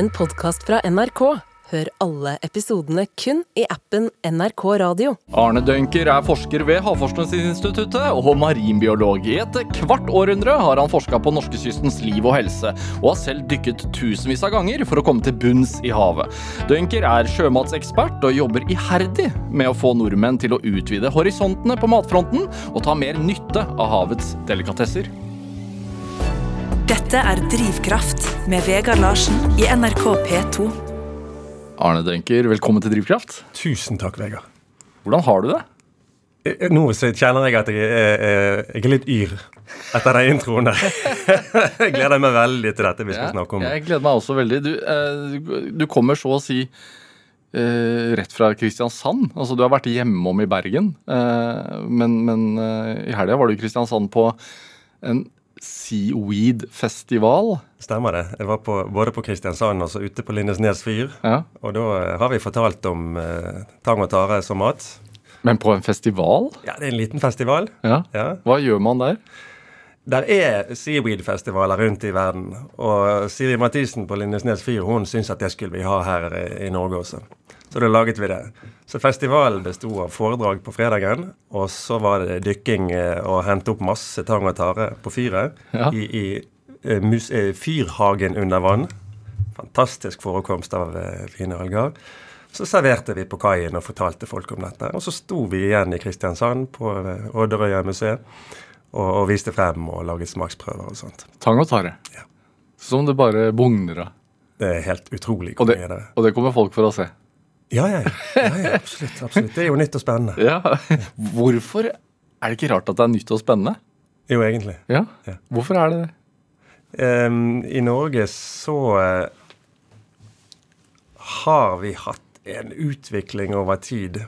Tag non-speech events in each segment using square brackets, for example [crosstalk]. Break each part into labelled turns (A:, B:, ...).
A: en podkast fra NRK. Hør alle episodene kun i appen NRK Radio.
B: Arne Dønker er forsker ved Havforskningsinstituttet og marinbiolog. I et kvart århundre har han forska på norskekystens liv og helse, og har selv dykket tusenvis av ganger for å komme til bunns i havet. Dønker er sjømatsekspert og jobber iherdig med å få nordmenn til å utvide horisontene på matfronten og ta mer nytte av havets delikatesser.
C: Dette er Drivkraft med Vegard Larsen i NRK P2.
B: Arne Denker, velkommen til Drivkraft.
D: Tusen takk, Vegard.
B: Hvordan har du det?
D: Eh, eh, Nå så kjenner jeg at jeg er, jeg er litt yr etter den introen der. [laughs] jeg gleder meg veldig til dette vi skal snakke om.
B: Jeg gleder meg også veldig. Du, eh, du kommer så å si Uh, rett fra Kristiansand. Altså, du har vært hjemom i Bergen, uh, men, men uh, i helga var du i Kristiansand på en Seaweed-festival.
D: Stemmer det. Jeg var på, både på Kristiansand og så ute på Lindesnes fyr.
B: Ja.
D: Og da eh, har vi fortalt om eh, tang og tare som mat.
B: Men på en festival?
D: Ja, det er en liten festival.
B: Ja.
D: Ja.
B: Hva gjør man der?
D: Der er seaweed-festivaler rundt i verden. Og Siri Mathisen på Lindesnes fyr hun syns at det skulle vi ha her i, i Norge også. Så da laget vi det. Så festivalen besto av foredrag på fredagen, og så var det dykking eh, og hente opp masse tang og tare på fyret
B: Ja.
D: i, i eh, mus, eh, fyrhagen under vann. Fantastisk forekomst av fine alger. Så serverte vi på kaien og fortalte folk om dette. Og så sto vi igjen i Kristiansand, på Odderøya museet, og, og viste frem og laget smaksprøver og sånt.
B: Tang og tare.
D: Ja.
B: Som det bare bugner av.
D: Det er helt utrolig
B: Og det, og det kommer folk for å se.
D: Ja, ja, ja, ja, absolutt, absolutt. Det er jo nytt og spennende.
B: Ja. Hvorfor er det ikke rart at det er nytt og spennende?
D: Jo, egentlig.
B: Ja. Hvorfor er det det?
D: Um, I Norge så uh, har vi hatt en utvikling over tid.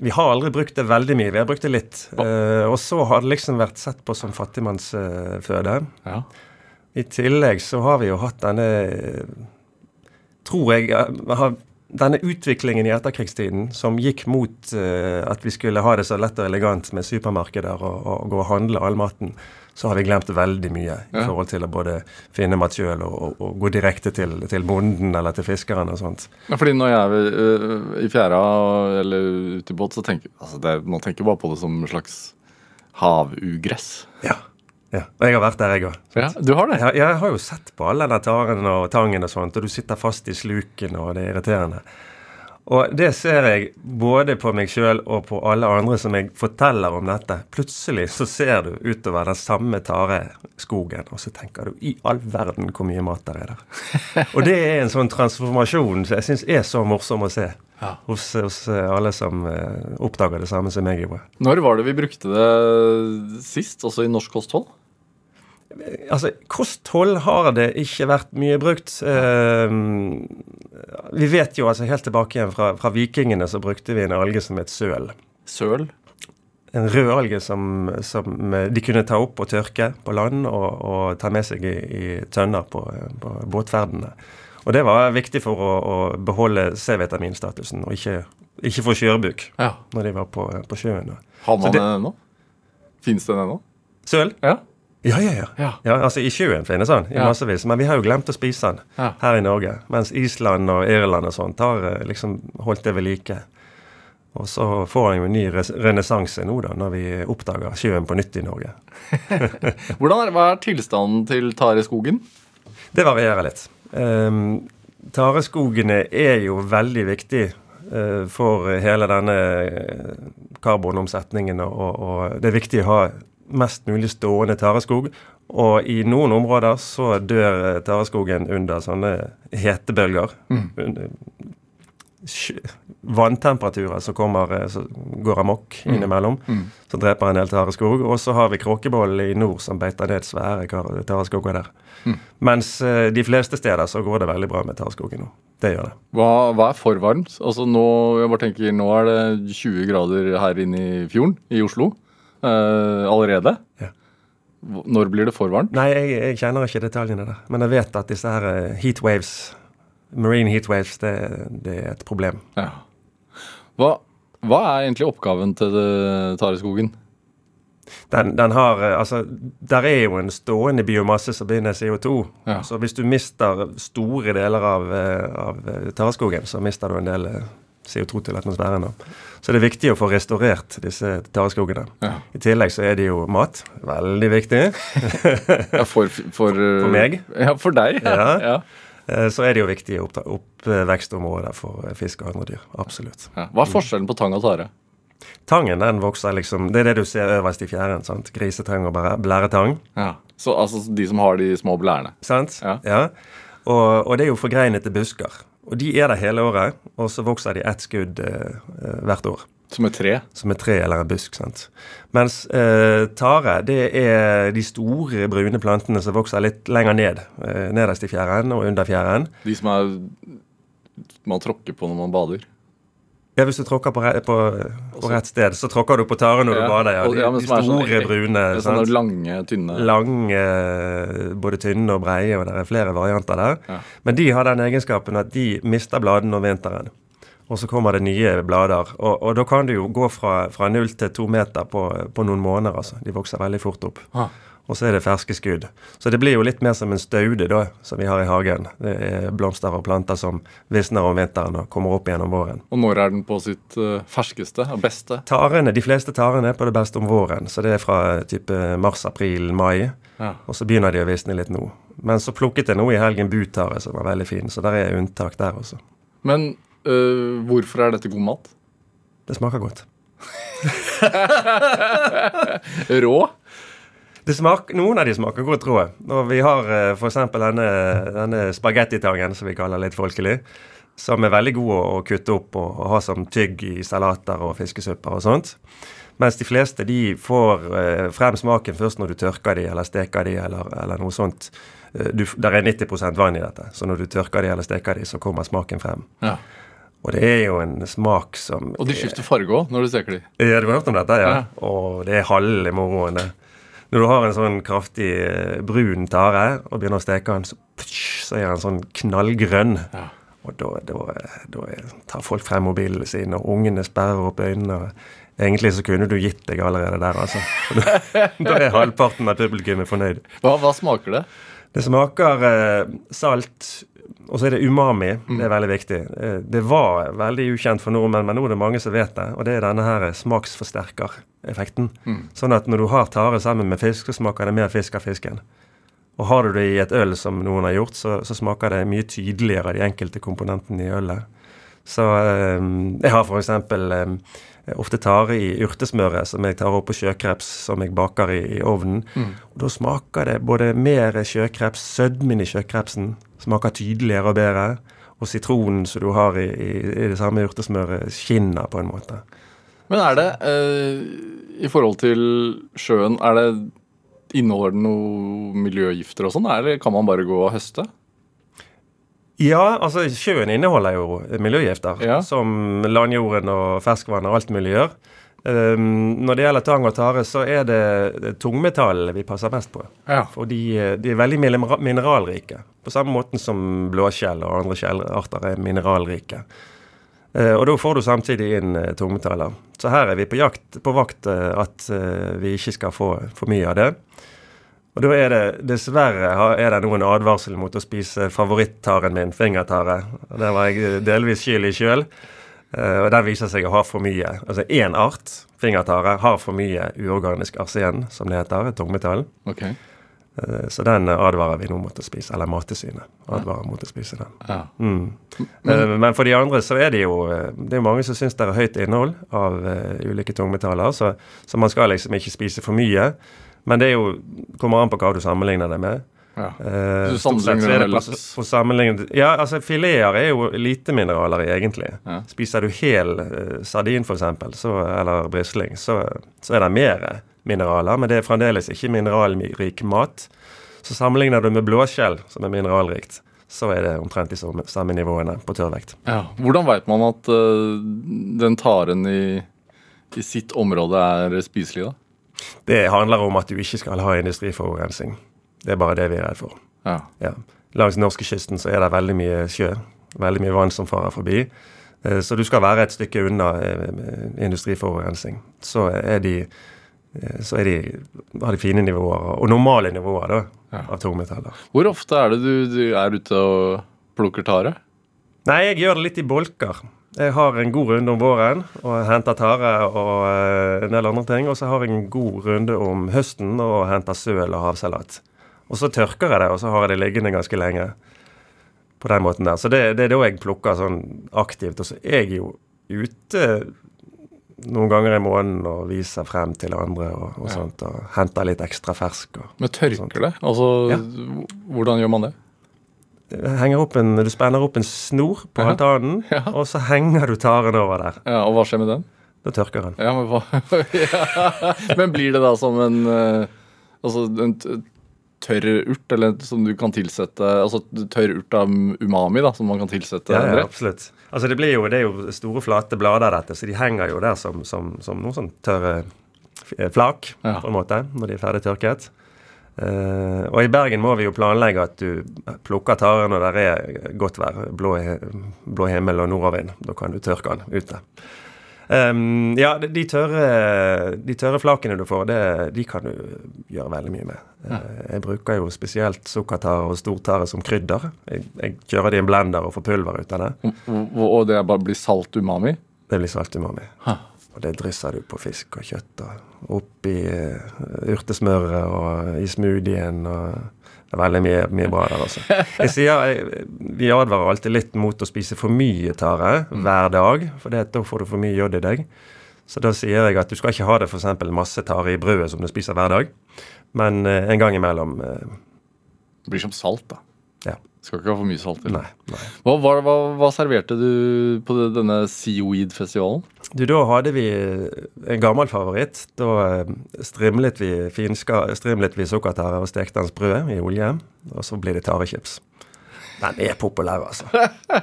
D: Vi har aldri brukt det veldig mye, vi har brukt det litt. Uh, og så har det liksom vært sett på som fattigmannsføde.
B: Ja.
D: I tillegg så har vi jo hatt denne Tror jeg eh, har, Denne utviklingen i etterkrigstiden som gikk mot uh, at vi skulle ha det så lett og elegant med supermarkeder og, og gå og handle all maten, så har vi glemt veldig mye i
B: Ja.
D: forhold til å både finne mat sjøl og, og, og gå direkte til, til bonden eller til fiskeren og sånt.
B: Ja, fordi når jeg er øh, i fjæra eller ute i båt, så tenker altså det, man tenker bare på det som en slags havugress.
D: Ja. Ja. Og jeg har vært der, jeg òg.
B: Ja, du har det?
D: Jeg, jeg har jo sett på alle de taren og tangen og sånt, og du sitter fast i sluken, og det er irriterende. Og det ser jeg både på meg sjøl og på alle andre som jeg forteller om dette. Plutselig så ser du utover den samme tareskogen, og så tenker du i all verden hvor mye mat der er der. [laughs] Og det er en sånn transformasjon som jeg syns er så morsom å se.
B: Ja.
D: Hos, hos eh, alle som eh, oppdager det samme som jeg gjorde.
B: Når var det vi brukte det sist, altså i norsk kosthold?
D: Altså, kosthold har det ikke vært mye brukt. Eh, vi vet jo altså helt tilbake igjen fra, fra vikingene så brukte vi en alge som het søl.
B: Søl?
D: En rød alge som, som de kunne ta opp og tørke på land og, og ta med seg i, i tønner på, på båtferdene. Og det var viktig for å, å beholde C-vitaminstatusen og ikke, ikke få skjørbuk
B: Ja.
D: når de var på, på sjøen.
B: Har man
D: det-
B: den ennå? Fins den ennå?
D: Søl?
B: Ja.
D: Ja, ja, ja.
B: Ja.
D: Ja, altså I sjøen finnes den, i
B: Ja.
D: massevis. Men vi har jo glemt å spise den
B: Ja.
D: her i Norge. Mens Island og Irland og sånt har eh, liksom holdt det ved like. Og så får han jo en ny renessanse nå, da, når vi oppdager sjøen på nytt i Norge. [laughs]
B: Hvordan er, hva er tilstanden til tareskogen?
D: Det varierer litt. Um, tareskogene er jo veldig viktig uh, for hele denne eh, karbonomsetningen, og, og det er viktig å ha mest mulig stående tareskog. Og i noen områder så dør eh, tareskogen under sånne hetebølger. Mm. Vanntemperaturer som kommer, så går amok innimellom. Som dreper en del tareskog. Og så har vi kråkebollen i nord som beiter ned svære tareskoger der. Mens eh, de fleste steder så går det veldig bra med tareskogen nå. Det gjør det.
B: Hva, hva er for varmt? Altså nå, jeg bare tenker, nå er det 20 grader her inne i fjorden i Oslo eh, allerede.
D: Ja.
B: Når blir det for varmt?
D: Nei, jeg, jeg kjenner ikke detaljene der. Men jeg vet at disse her heatwaves, heat waves, marine heat waves, det, det er et problem.
B: Ja. Hva, hva er egentlig oppgaven til det, tareskogen?
D: Den, den har eh, Altså, der er jo en stående biomasse som binder CO2.
B: Ja.
D: Så hvis du mister store deler av, eh, av eh, tareskogen, så mister du en del eh, CO2 til atmosfæren. da. Så det er viktig å få restaurert disse tareskogene.
B: Ja.
D: I tillegg så er det jo mat. Veldig viktig. [laughs]
B: Ja, for, for,
D: For meg?
B: Ja, for deg. Ja.
D: Ja.
B: Ja.
D: Eh, Så er det jo viktige oppta- oppvekstområder for eh, fisk og andre dyr. Absolutt.
B: Ja. Hva er forskjellen på tang og tare?
D: Tangen den vokser liksom Det er det du ser øverst i fjæren. sant? Grisetang og bare blæretang.
B: Ja. Så altså de som har de små blærene.
D: Sant?
B: Ja.
D: Og, og det er jo forgreinete busker. Og de er der hele året, og så vokser de ett skudd eh, eh, hvert år.
B: Som et tre.
D: Som et tre eller en busk. sant? Mens eh, tare, det er de store brune plantene som vokser litt lenger ned. Eh, nederst i fjæren og under fjæren.
B: De som er man tråkker på når man bader.
D: Ja, Hvis du tråkker på, re på, på rett sted, så tråkker du på tare når
B: Ja,
D: du bader. ja. De,
B: ja,
D: de
B: er sånn-
D: store, brune. Sant?
B: lange, tynne
D: Lange, både tynne og breie, og det er flere varianter der.
B: Ja.
D: Men de har den egenskapen at de mister bladene om vinteren. Og så kommer det nye blader. Og, og da kan du jo gå fra null til to meter på, på noen måneder. altså. De vokser veldig fort opp.
B: Ah.
D: Og så er det ferske skudd. Så det blir jo litt mer som en staude da, som vi har i hagen. Det er blomster og planter som visner om vinteren og kommer opp igjen om våren.
B: Og når er den på sitt eh, ferskeste og beste?
D: Tarene, De fleste tarene er på det beste om våren, så det er fra type mars, april, mai.
B: Ja.
D: Og så begynner de å visne litt nå. Men så plukket jeg nå i helgen butare, som var veldig fin, så der er unntak der også.
B: Men øh, hvorfor er dette god mat?
D: Det smaker godt. [laughs]
B: Rå?
D: Det smak, noen av de smaker godt rå. Og vi har uh, f.eks. denne, denne spagettitangen, som vi kaller litt folkelig. Som er veldig god å, å kutte opp og, og ha som tygg i salater og fiskesupper og sånt. Mens de fleste de får eh, frem smaken først når du tørker de eller steker de eller, eller noe sånt. Eh, du, der er 90 vann i dette, så når du tørker de eller steker de, så kommer smaken frem.
B: Ja.
D: Og det er jo en smak som
B: Og de skifter farge òg når du steker de.
D: Ja, du har hørt om dette, ja?
B: Ja.
D: Og det er halve moroen, det. Når du har en sånn kraftig eh, brun tare og begynner å steke den, så, så er den sånn knallgrønn.
B: Ja.
D: Og da, da, da tar folk frem mobilene sine, og ungene sperrer opp øynene. Egentlig så kunne du gitt deg allerede der, altså. Da, [laughs] da er halvparten av publikummet fornøyd.
B: Hva, hva smaker det?
D: Det smaker eh, salt, og så er det umami. Det er veldig viktig. Eh, det var veldig ukjent for nordmenn, men nå er det mange som vet det. Og det er denne her smaksforsterkereffekten. Sånn at når du har tare sammen med fisk, så smaker det mer fisk av fisken. Og har du det i et øl, som noen har gjort, så, så smaker det mye tydeligere de enkelte komponentene i ølet. Så um, jeg har f.eks. Eh, ofte tar i urtesmøret som jeg tar opp på sjøkreps som jeg baker i, i ovnen. Og Da smaker det både mer sjøkreps, sødmen i sjøkrepsen smaker tydeligere og bedre. Og sitronen som du har i, i, i det samme urtesmøret, skinner på en måte.
B: Men er det, eh, i forhold til sjøen, er det Inneholder den noe miljøgifter og sånn, eller kan man bare gå og høste?
D: Ja, altså sjøen inneholder jo miljøgifter,
B: Ja.
D: som landjorden og ferskvann og alt mulig gjør. Um, når det gjelder tang og tare, så er det, tungmetallene vi passer mest på.
B: Ja.
D: For de, de er veldig mineralrike. På samme måten som blåskjell og andre skjellarter er mineralrike. Uh, og da får du samtidig inn uh, tungmetaller. Så her er vi på jakt på vakt uh, at vi ikke skal få for mye av det. Og da er det dessverre er det noen advarsel mot å spise favorittaren min, fingertare. Det var jeg eh, delvis skyld i sjøl. og den viser seg å ha for mye. Altså én art, fingertare, har for mye uorganisk arsen, som det heter, tungmetall.
B: Ok.
D: Eh, så den advarer vi nå mot å spise. Eller Mattilsynet advarer mot å spise den.
B: Ja.
D: Mm. Eh, Men for de andre så er det jo eh, Det er mange som syns det er høyt innhold av eh, ulike tungmetaller, så, så man skal liksom ikke spise for mye. Men det er jo, kommer an på hva du sammenligner det med.
B: Ja.
D: Eh,
B: Du sammenligner
D: er
B: det
D: det
B: med
D: på,
B: laks?
D: på Ja, altså fileter er jo lite mineraler i, egentlig.
B: Ja.
D: Spiser du hel eh, sardin f.eks., eller brisling, så, så er det mer mineraler, men det er fremdeles ikke mineralrik mat. Så sammenligner du med blåskjell, som er mineralrikt, så er det omtrent de samme nivåene på tørrvekt.
B: Ja. Hvordan veit man at uh, den taren i, i sitt område er spiselig, da?
D: Det handler om at du ikke skal ha industriforurensning. Det er bare det vi er redd for.
B: Ja.
D: Ja. Langs norskekysten så er det veldig mye sjø. Veldig mye vann som farer forbi. Eh, Så du skal være et stykke unna eh, industriforurensning. Så er de eh, så er de, har de fine nivåer, og normale nivåer da,
B: Ja.
D: av tungmetaller.
B: Hvor ofte er det du, du er ute og plukker tare?
D: Nei, jeg gjør det litt i bolker. Jeg har en god runde om våren og henter tare og eh, en del andre ting. Og så har jeg en god runde om høsten og henter søl og havsalat. Og så tørker jeg det, og så har jeg det liggende ganske lenge. På den måten der. Så det, det er da jeg plukker sånn aktivt. Og så er jeg jo ute noen ganger i måneden og viser frem til andre og, og
B: Ja.
D: sånt. Og henter litt ekstra fersk. Og,
B: Men
D: tørker
B: tørker det? Altså,
D: Ja.
B: hvordan gjør man det?
D: Opp en, du spenner opp en snor på
B: Ja.
D: altanen,
B: Ja.
D: og så henger du taren over der.
B: Ja, Og hva skjer med den?
D: Da tørker den.
B: Ja, men, hva? [laughs] ja. men blir det da som en eh, Altså en tørr urt, eller som du kan tilsette Altså tørr urt av umami, da, som man kan tilsette
D: Ja, ja, absolutt. Altså det, blir jo, det er jo store, flate blader, dette, så de henger jo der som, som, som noen sånn tørre flak,
B: Ja.
D: på en måte, når de er ferdig tørket. Eh, og i Bergen må vi jo planlegge at du plukker tare når det er godt vær, blå, blå himmel og nordavind. Da kan du tørke den ute. Um, ja, de tørre, de tørre flakene du får, det, de kan du gjøre veldig mye med. Uh, jeg bruker jo spesielt sukkertare og stortare som krydder. Jeg, jeg kjører det i en blender og får pulver ut av det.
B: Og, og det bare blir salt umami?
D: Det blir salt umami.
B: Hæ.
D: Og det drysser du på fisk og kjøtt og oppi uh, urtesmøret og i smoothien og det er veldig mye, mye bra der, altså. [laughs] Jeg sier, jeg, Vi advarer alltid litt mot å spise for mye tare hver dag, for det, da får du for mye jod i deg. Så da sier jeg at du skal ikke ha det f.eks. masse tare i brødet som du spiser hver dag, men eh, en gang imellom eh,
B: Det blir som salt, da. Skal ikke ha for mye salt. eller?
D: Nei. nei.
B: Hva, hva, hva, hva serverte du på denne Seaweed-festivalen?
D: Du, da hadde vi en gammel favoritt. Da eh, strimlet vi finska, strimlet vi sukkertare og stekte hans brød i olje. Og så blir det tarechips. Den er populær, altså.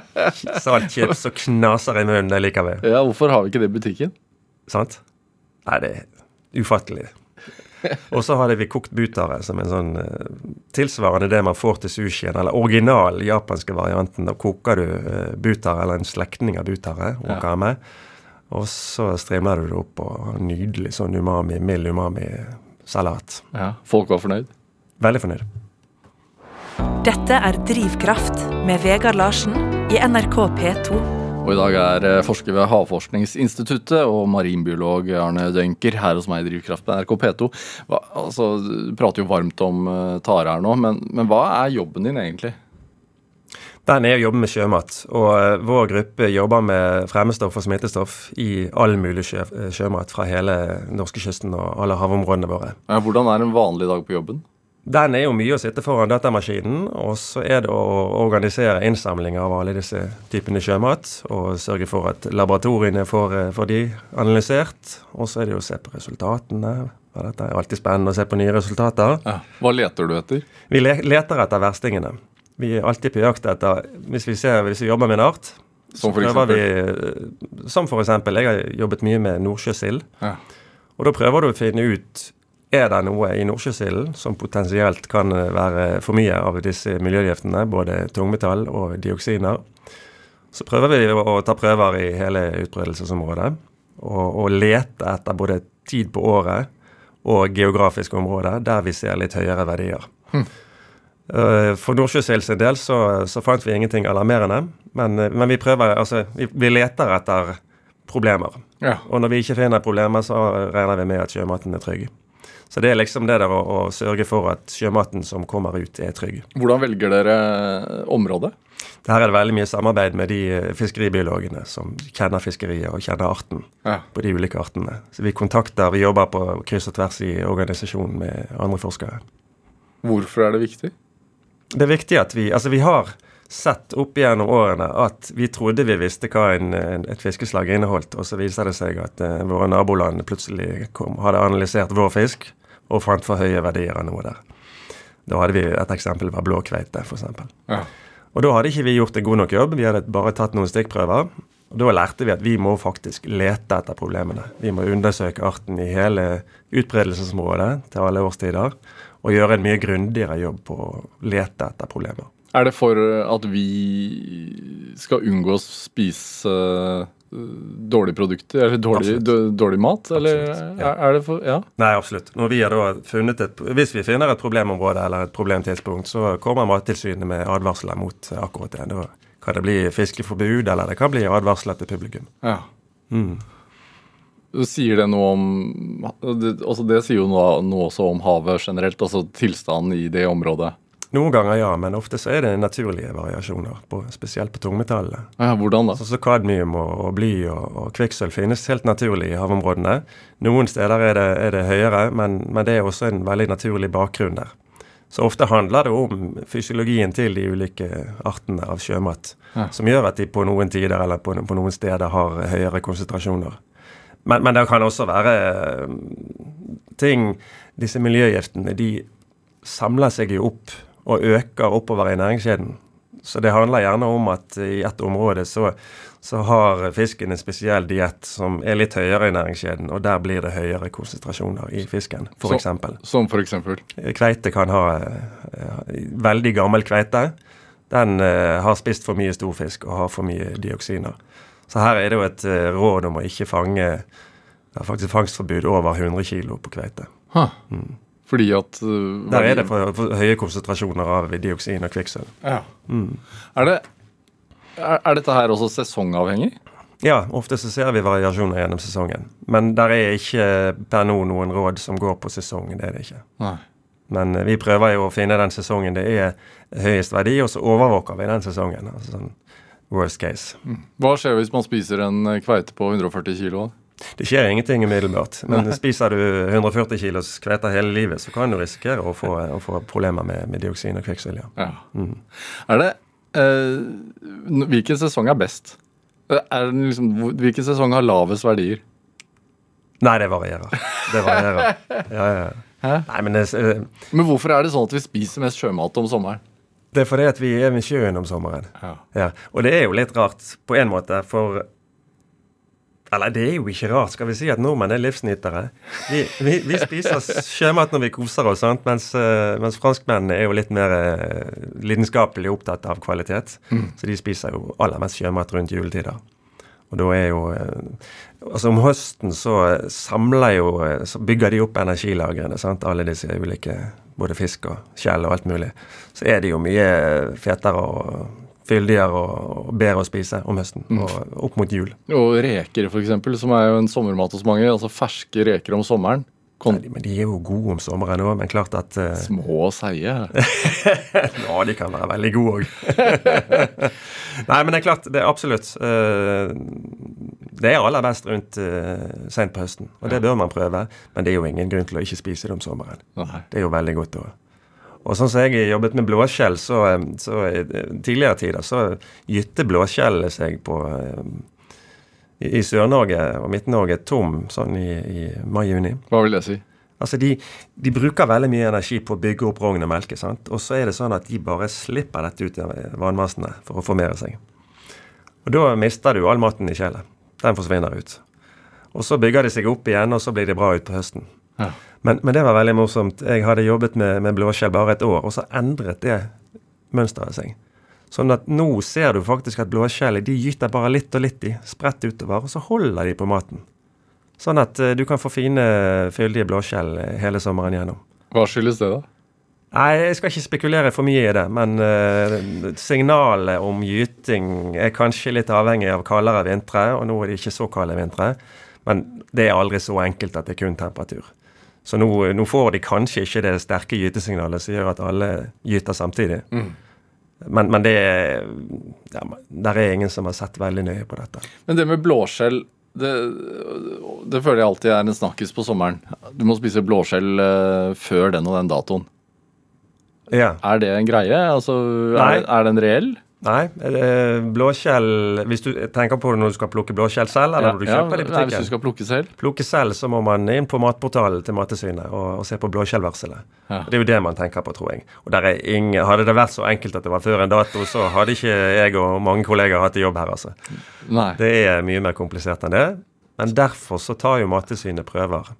D: [laughs] Saltchips og knaser i munnen, det liker vi.
B: Ja, Hvorfor har vi ikke det i butikken?
D: Sant? Nei, det er ufattelig. [laughs] Og så hadde vi kokt butare, som en sånn eh, tilsvarende det man får til sushien, eller original japanske varianten. Da koker du eh, butare, eller en slektning av butare,
B: Ja.
D: Og så strimler du det opp og nydelig sånn umami, mild umami-salat.
B: Ja, Folk var fornøyd?
D: Veldig fornøyd.
C: Dette er Drivkraft med Vegard Larsen i NRK P2.
B: Og i dag er eh, forsker ved Havforskningsinstituttet og marinbiolog Arne Dønker her hos meg i Drivkraft på NRK P2. Hva, altså, du prater jo varmt om uh, tare her nå, men, men hva er jobben din egentlig?
D: Den er å jobbe med sjømat. Og eh, vår gruppe jobber med fremmedstoff og smittestoff i all mulig sjø, eh, sjømat fra hele norskekysten og alle havområdene våre.
B: Ja, hvordan er en vanlig dag på jobben?
D: Den er jo mye å sitte foran datamaskinen, og så er det å organisere innsamling av alle disse typene sjømat, og sørge for at laboratoriene får, eh, får de analysert. Og så er det jo å se på resultatene. Dette er alltid spennende å se på nye resultater.
B: Ja. Hva leter du etter?
D: Vi le leter etter verstingene. Vi er alltid på jakt etter Hvis vi, ser, hvis vi jobber med en art,
B: Som for eksempel?
D: vi Som for eksempel. Jeg har jobbet mye med nordsjøsild.
B: Ja.
D: Og da prøver du å finne ut er det noe i nordsjøsilden som potensielt kan eh, være for mye av disse miljøgiftene, både tungmetall og dioksiner. Så prøver vi å ta prøver i hele utbredelsesområdet og, og lete etter både tid på året og geografiske områder der vi ser litt høyere verdier. Eh, For nordsjøsild sin del så, så fant vi ingenting alarmerende, men, eh, men vi prøver, altså, vi, vi leter etter problemer.
B: Ja.
D: Og når vi ikke finner problemer, så regner vi med at sjømaten er trygg. Så det er liksom det der å, å sørge for at sjømaten som kommer ut, er trygg.
B: Hvordan velger dere område?
D: Her er det veldig mye samarbeid med de eh, fiskeribiologene som kjenner fiskeriet og kjenner arten
B: Ja.
D: på de ulike artene. Så vi kontakter, vi jobber på kryss og tvers i organisasjonen med andre forskere.
B: Hvorfor er det viktig?
D: Det er viktig at vi Altså, vi har sett opp gjennom årene at vi trodde vi visste hva en, en, et fiskeslag inneholdt, og så viser det seg at uh, våre naboland plutselig kom, hadde analysert vår fisk og fant for høye verdier av noe der. Da hadde vi et eksempel var blåkveite, f.eks.
B: Ja.
D: Og da hadde ikke vi gjort en god nok jobb, vi hadde bare tatt noen stikkprøver. Og Da lærte vi at vi må faktisk lete etter problemene. Vi må undersøke arten i hele utbredelsesområdet til alle årstider, og gjøre en mye grundigere jobb på å lete etter problemer.
B: Er det for at vi skal unngå å spise dårlige produkter, eller dårlig, dårlig mat? Eller
D: ja.
B: er, er det for Ja.
D: Nei, absolutt. Når vi har da funnet et, hvis vi finner et problemområde eller et problemtidspunkt, så kommer Mattilsynet med advarsler mot akkurat det. Da kan det bli fiskeforbud, eller det kan bli advarsler til publikum.
B: ja.
D: Mm.
B: Sier det noe om altså det sier jo noe, noe også om havet generelt, altså tilstanden i det området.
D: Noen ganger ja, men ofte så er det naturlige variasjoner, på, spesielt på tungmetallene.
B: Ja, hvordan da?
D: Sånn som kadmium og, og bly og, og kvikksølv finnes helt naturlig i havområdene. Noen steder er det, er det høyere, men, men det er også en veldig naturlig bakgrunn der. Så ofte handler det om fysiologien til de ulike artene av sjømat,
B: Ja.
D: som gjør at de på noen tider eller på, på noen steder har høyere konsentrasjoner. Men, men det kan også være eh, ting Disse miljøgiftene de samler seg jo opp og øker oppover i næringskjeden. Så det handler gjerne om at i et område så, så har fisken en spesiell diett som er litt høyere i næringskjeden, og der blir det høyere konsentrasjoner i fisken, f.eks.
B: Som for eksempel?
D: Kveite kan ha eh, veldig gammel kveite. Den eh, har spist for mye storfisk og har for mye dioksiner. Så her er det jo et eh, råd om å ikke fange Det er faktisk fangstforbud over 100 kg på kveite.
B: Huh. Fordi at uh,
D: Der er det for, for høye konsentrasjoner av dioksin og kvikksølv.
B: Ja. Er, det, er, er dette her også sesongavhengig?
D: Ja, ofte så ser vi variasjoner gjennom sesongen. Men der er ikke per nå noen råd som går på sesongen. Det er det ikke.
B: Nei.
D: Men eh, vi prøver jo å finne den sesongen det er høyest verdi, og så overvåker vi den sesongen. Altså sånn worst case.
B: Hva skjer hvis man spiser en kveite på 140 kilo?
D: Det skjer ingenting umiddelbart. Men spiser du 140 kilos kveter hele livet, så kan du risikere å få, å få problemer med, med dioksin og kvikksølv. Ja.
B: Mm. Er det eh, Hvilken sesong er best? Eh, Er liksom, hvilken sesong har lavest verdier?
D: Nei, det varierer. Det varierer. Ja, ja. [laughs] Nei, men det, eh,
B: Men hvorfor er det sånn at vi spiser mest sjømat om sommeren?
D: det er fordi at vi er ved sjøen om sommeren.
B: Ja.
D: Ja, og det er jo litt rart på en måte, for Eller det er jo ikke rart, skal vi si at nordmenn er livsnytere. Vi, vi, vi spiser sjømat når vi koser oss, sant? Mens, eh, mens franskmennene er jo litt mer eh, lidenskapelig opptatt av kvalitet. Så de spiser jo aller mest sjømat rundt juletider. Og da er jo eh, Altså om høsten så samler jo Så bygger de opp energilagrene, sant. Alle disse ulike Både fisk og skjell og alt mulig. Så er det jo mye fetere og fyldigere og, bedre å spise om høsten. Og opp mot jul.
B: Og reker, eksempel, som er jo en sommermat hos mange. Altså ferske reker om sommeren. Kon
D: Nei, men de er jo gode om sommeren òg, men klart at uh...
B: små og seige. [laughs]
D: Ja, de kan være veldig gode òg. [laughs] Nei, men det er klart, det er absolutt uh, Det er aller best rundt uh, seint på høsten, og det bør man prøve. Men det er jo ingen grunn til å ikke spise det om sommeren.
B: Nei.
D: Det er jo veldig godt òg. Og sånn som jeg jobbet med blåskjell, så, eh, så i tidligere tider så gytte blåskjellene seg på eh, i, i Sør-Norge og Midt-Norge tom sånn i, i mai-juni.
B: Hva vil det si?
D: Altså de, de bruker veldig mye energi på å bygge opp rogn og melke, sant? og så er det sånn at de bare slipper dette ut i vannmassene for å formere seg. Og da mister du all maten i kjelet. Den forsvinner ut. Og så bygger de seg opp igjen, og så blir de bra ut på høsten.
B: Ja.
D: Men, men det var veldig morsomt. Jeg hadde jobbet med, med blåskjell bare et år, og så endret det mønsteret seg. Sånn at nå ser du faktisk at blåskjellet de gyter bare litt og litt i, spredt utover, og så holder de på maten. Sånn at eh, du kan få fine, fyldige blåskjell hele sommeren gjennom.
B: Hva skyldes det, da?
D: Nei, jeg skal ikke spekulere for mye i det, men uh, signalet om gyting er kanskje litt avhengig av kaldere vintre, og nå er det ikke så kalde vintre. Men det er aldri så enkelt at det er kun temperatur. Så nå, nå får de kanskje ikke det sterke gytesignalet som gjør at alle gyter samtidig. Men, men det er, ja, der er ingen som har sett veldig nøye på dette.
B: Men det med blåskjell det, det føler jeg alltid er en snakkis på sommeren. Du må spise blåskjell eh, før den og den datoen.
D: Ja.
B: Er det en greie? Altså, er, er den reell?
D: Nei, blåskjell Hvis du tenker på det når du skal plukke blåskjell selv, eller når du
B: Ja,
D: kjøper det i
B: nei, hvis du skal plukke selv?
D: plukke selv, så må man inn på matportalen til Mattilsynet og, og se på blåskjellvarselet.
B: Ja.
D: Det er jo det man tenker på, tror jeg. Og ingen, Hadde det vært så enkelt at det var før en dato, så hadde ikke jeg og mange kollegaer hatt jobb her, altså.
B: Nei.
D: Det er mye mer komplisert enn det. Men derfor så tar jo Mattilsynet prøver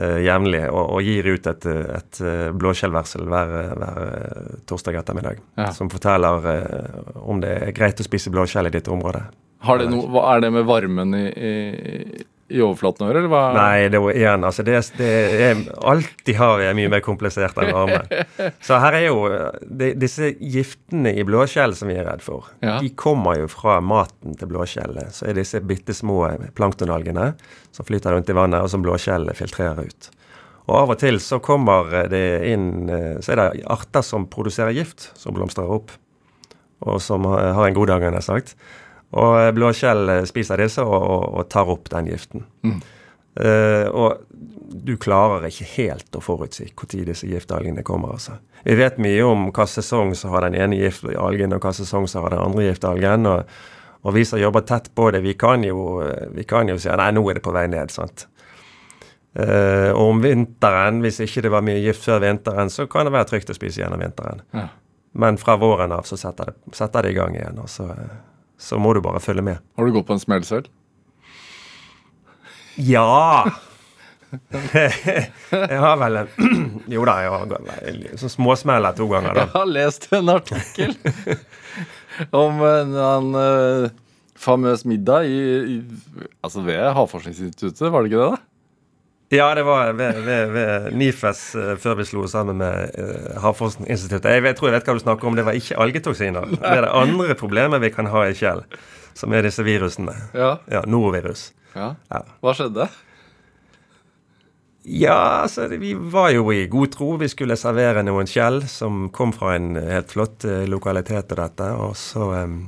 D: jevnlig og, og gir ut et, et eh, blåskjellvarsel hver, hver eh, torsdag ettermiddag.
B: Ja.
D: Som forteller eh, om det er greit å spise blåskjell i ditt område.
B: Har det hva er det med varmen i, i, i overflaten å gjøre, eller hva?
D: Nei, det er igjen, altså det, det er, Alt de har, er mye mer komplisert enn armen. [laughs] Så her er jo de, Disse giftene i blåskjell som vi er redd for,
B: Ja.
D: de kommer jo fra maten til blåskjellet. Så er disse bitte små planktonalgene som flyter rundt i vannet, og som blåskjellet filtrerer ut. Og av og til så kommer det inn eh, Så er det arter som produserer gift, som blomstrer opp. Og som har har en god dag, har jeg sagt. Og blåskjell eh, spiser disse og, og, og tar opp den giften. Eh, og du klarer ikke helt å forutsi når disse giftalgene kommer. altså. Vi vet mye om hva sesong som har den ene giftalgen, og hva sesong som har den andre giftalgen. Og, og vi som jobber tett på det, vi kan jo, vi kan jo si nei, nå er det på vei ned. sant? Uh, og om vinteren, hvis ikke det var mye gift før vinteren, så kan det være trygt å spise gjennom vinteren.
B: Ja.
D: Men fra våren av så setter det, setter det i gang igjen, og så, eh, så må du bare følge med.
B: Har du gått på en smell selv?
D: Ja! [laughs] jeg har vel en [clears throat] Jo da, jeg har sånn småsmeller to ganger, [laughs]
B: Jeg har lest en artikkel [laughs] om en, en eh, famøs middag i, i, altså ved Havforskningsinstituttet, var det ikke det? da?
D: Ja, det var ved, ved, ved NIFES eh, før vi slo sammen med uh, Havforskningsinstituttet. Jeg, vet, tror jeg vet hva du snakker om. Det var ikke algetoksiner. Det er det andre problemet vi kan ha i Kjell, som er disse virusene.
B: Ja.
D: Ja, norovirus.
B: ja.
D: Ja.
B: Hva skjedde?
D: Ja, altså, vi var jo i god tro. Vi skulle servere noen skjell som kom fra en helt flott eh, lokalitet til dette. Og så um,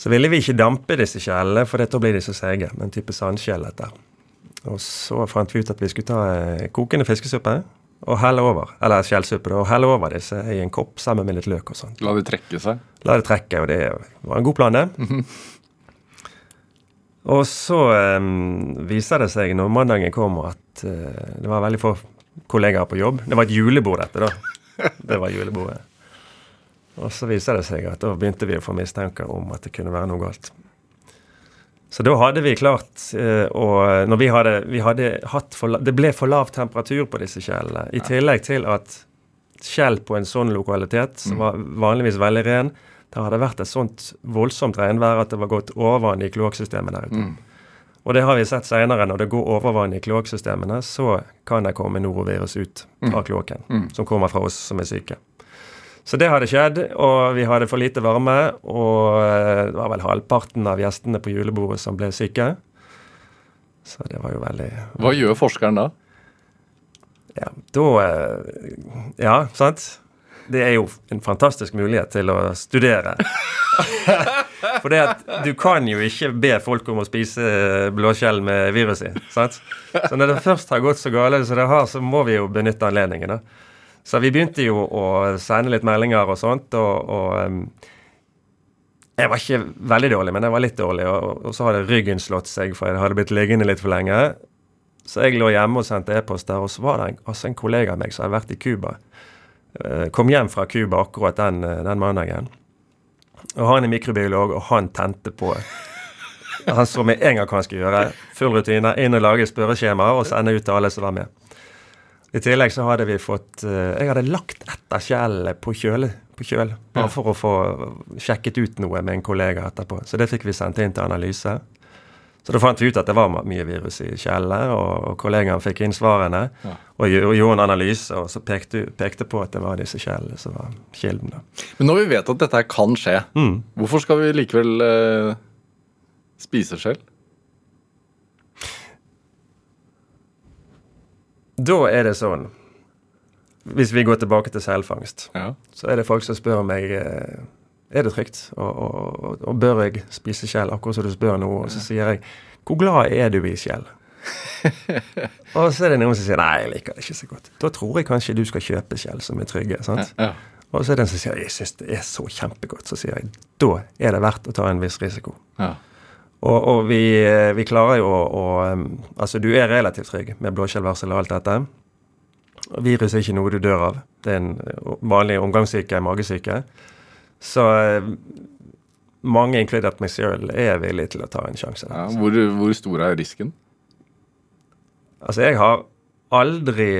D: Så ville vi ikke dampe disse skjellene, for da blir de så seige. En type sandskjell, dette. Og så fant vi ut at vi skulle ta eh, kokende fiskesuppe og helle over. Eller skjellsuppe, og helle over disse i en kopp sammen med litt løk og sånn.
B: La det trekke seg?
D: La det trekke, og det var en god plan, det. Og så um, viser det seg når mandagen kommer at uh, det var veldig få kollegaer på jobb. Det var et julebord, dette, da. Det var julebordet. Og så viser det seg at da begynte vi å få mistanker om at det kunne være noe galt. Så da hadde vi klart eh, når vi hadde, vi hadde hatt for, Det ble for lav temperatur på disse skjellene. I tillegg til at skjell på en sånn lokalitet, som var vanligvis veldig ren, det hadde vært et sånt voldsomt regnvær at det var gått overvann i kloakksystemet der ute. Og det har vi sett senere. Når det går overvann i kloakksystemene, så kan det komme norovirus ut fra kloakken, som kommer fra oss som er syke. Så det hadde skjedd, og vi hadde for lite varme. Og eh, det var vel halvparten av gjestene på julebordet som ble syke. Så det var jo veldig
B: Hva gjør forskeren da?
D: Ja, da eh, Ja, sant? Det er jo en fantastisk mulighet til å studere. [laughs] For det at du kan jo ikke be folk om å spise blåskjell med virus i. sant? Så når det først har gått så galt som det har, så må vi jo benytte anledningen. da. Så vi begynte jo å sende litt meldinger og sånt, og, og Jeg var ikke veldig dårlig, men jeg var litt dårlig, og, og så hadde ryggen slått seg, for jeg hadde blitt liggende litt for lenge. Så jeg lå hjemme og sendte e-poster, og så var det en, altså en kollega av meg som hadde vært i Cuba. Eh, Kom hjem fra Cuba akkurat den, eh, den mandagen. Og han er mikrobiolog, og han tente på. Han så med en gang hva han skulle gjøre. Full rutine. Inn og lage spørreskjemaer og sende ut til alle som var med. I tillegg så hadde vi fått eh, Jeg hadde lagt etter av skjellene på kjøle. På kjøl, bare for å få sjekket ut noe med en kollega etterpå. Så det fikk vi sendt inn til analyse. Så da fant vi ut at det var mye virus i kjellet, og, kollegaen fikk inn svarene.
B: Ja.
D: Og gjorde en analyse, og så pekte, pekte på at det var disse kjellene som var kilden.
B: Men når vi vet at dette kan skje,
D: Mm.
B: hvorfor skal vi likevel eh, spise skjell?
D: Da er det sånn Hvis vi går tilbake til selfangst,
B: Ja.
D: så er det folk som spør meg eh, er det trygt, og, og, og, bør jeg spise skjell, akkurat som du spør nå. Og så sier jeg hvor glad er du i skjell? [laughs] og så er det noen som sier nei, jeg liker det ikke så godt. Da tror jeg kanskje du skal kjøpe skjell som er trygge. sant?
B: Ja.
D: Og så er det en som sier jeg syns det er så kjempegodt. Så sier jeg da er det verdt å ta en viss risiko.
B: Ja.
D: Og, og vi, eh, vi klarer jo å, Altså, du er relativt trygg med blåskjellvarsel og alt dette. Virus er ikke noe du dør av. Det er en eh, vanlig omgangssyke, magesyke. Så eh, mange, inkludert meg selv, er villige til å ta en sjanse.
B: Ja. Hvor, hvor stor er risken?
D: Altså, jeg har aldri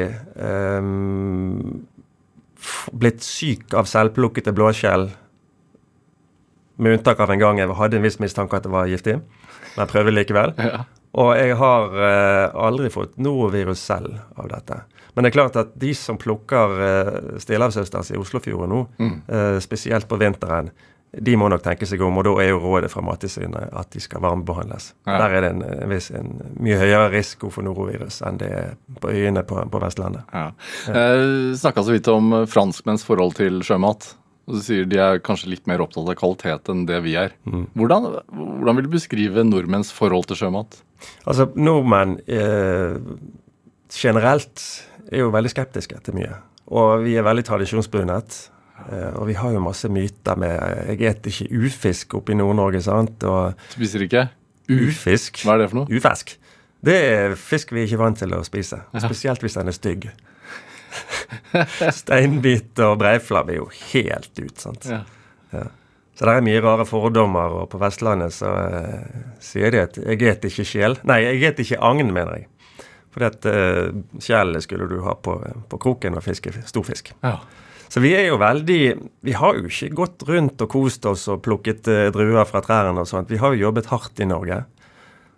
D: um, blitt syk av selvplukkede blåskjell med unntak av en gang jeg hadde en viss mistanke at det var giftig, men jeg prøvde likevel.
B: Ja.
D: Og jeg har eh, aldri fått norovirus selv av dette. Men det er klart at de som plukker eh, Stillehavsøsters i Oslofjorden nå, eh, spesielt på vinteren, de må nok tenke seg om, og da er jo rådet fra Mattilsynet at de skal varmebehandles.
B: Ja.
D: Der er det en, en, viss, en mye høyere risiko for norovirus enn det er på øyene på, på Vestlandet.
B: Ja. Eh, Snakka så vidt om franskmenns forhold til sjømat. Og Du sier de er kanskje litt mer opptatt av kvalitet enn det vi er. Hvordan, hvordan vil du beskrive nordmenns forhold til sjømat?
D: Altså, nordmenn eh, generelt er jo veldig skeptiske til mye. Og vi er veldig tradisjonsbundet. Eh, og vi har jo masse myter med Jeg spiser ikke ufisk oppe i Nord-Norge, sant. Og
B: Spiser ikke
D: ufisk
B: Hva er det for noe?
D: Ufisk. Det er fisk vi er ikke vant til å spise. Spesielt hvis den er stygg. [laughs] Steinbit og breiflabb er jo helt ut, sant.
B: Ja.
D: Så det er mye rare fordommer, og på Vestlandet så uh, sier de at jeg et ikke sjel. Nei, jeg et ikke agn, mener jeg. Fordi at uh, skjellet skulle du ha på, på kroken og fiske storfisk.
B: Ja.
D: Så vi er jo veldig Vi har jo ikke gått rundt og kost oss og plukket uh, druer fra trærne og sånt. Vi har jo jobbet hardt i Norge.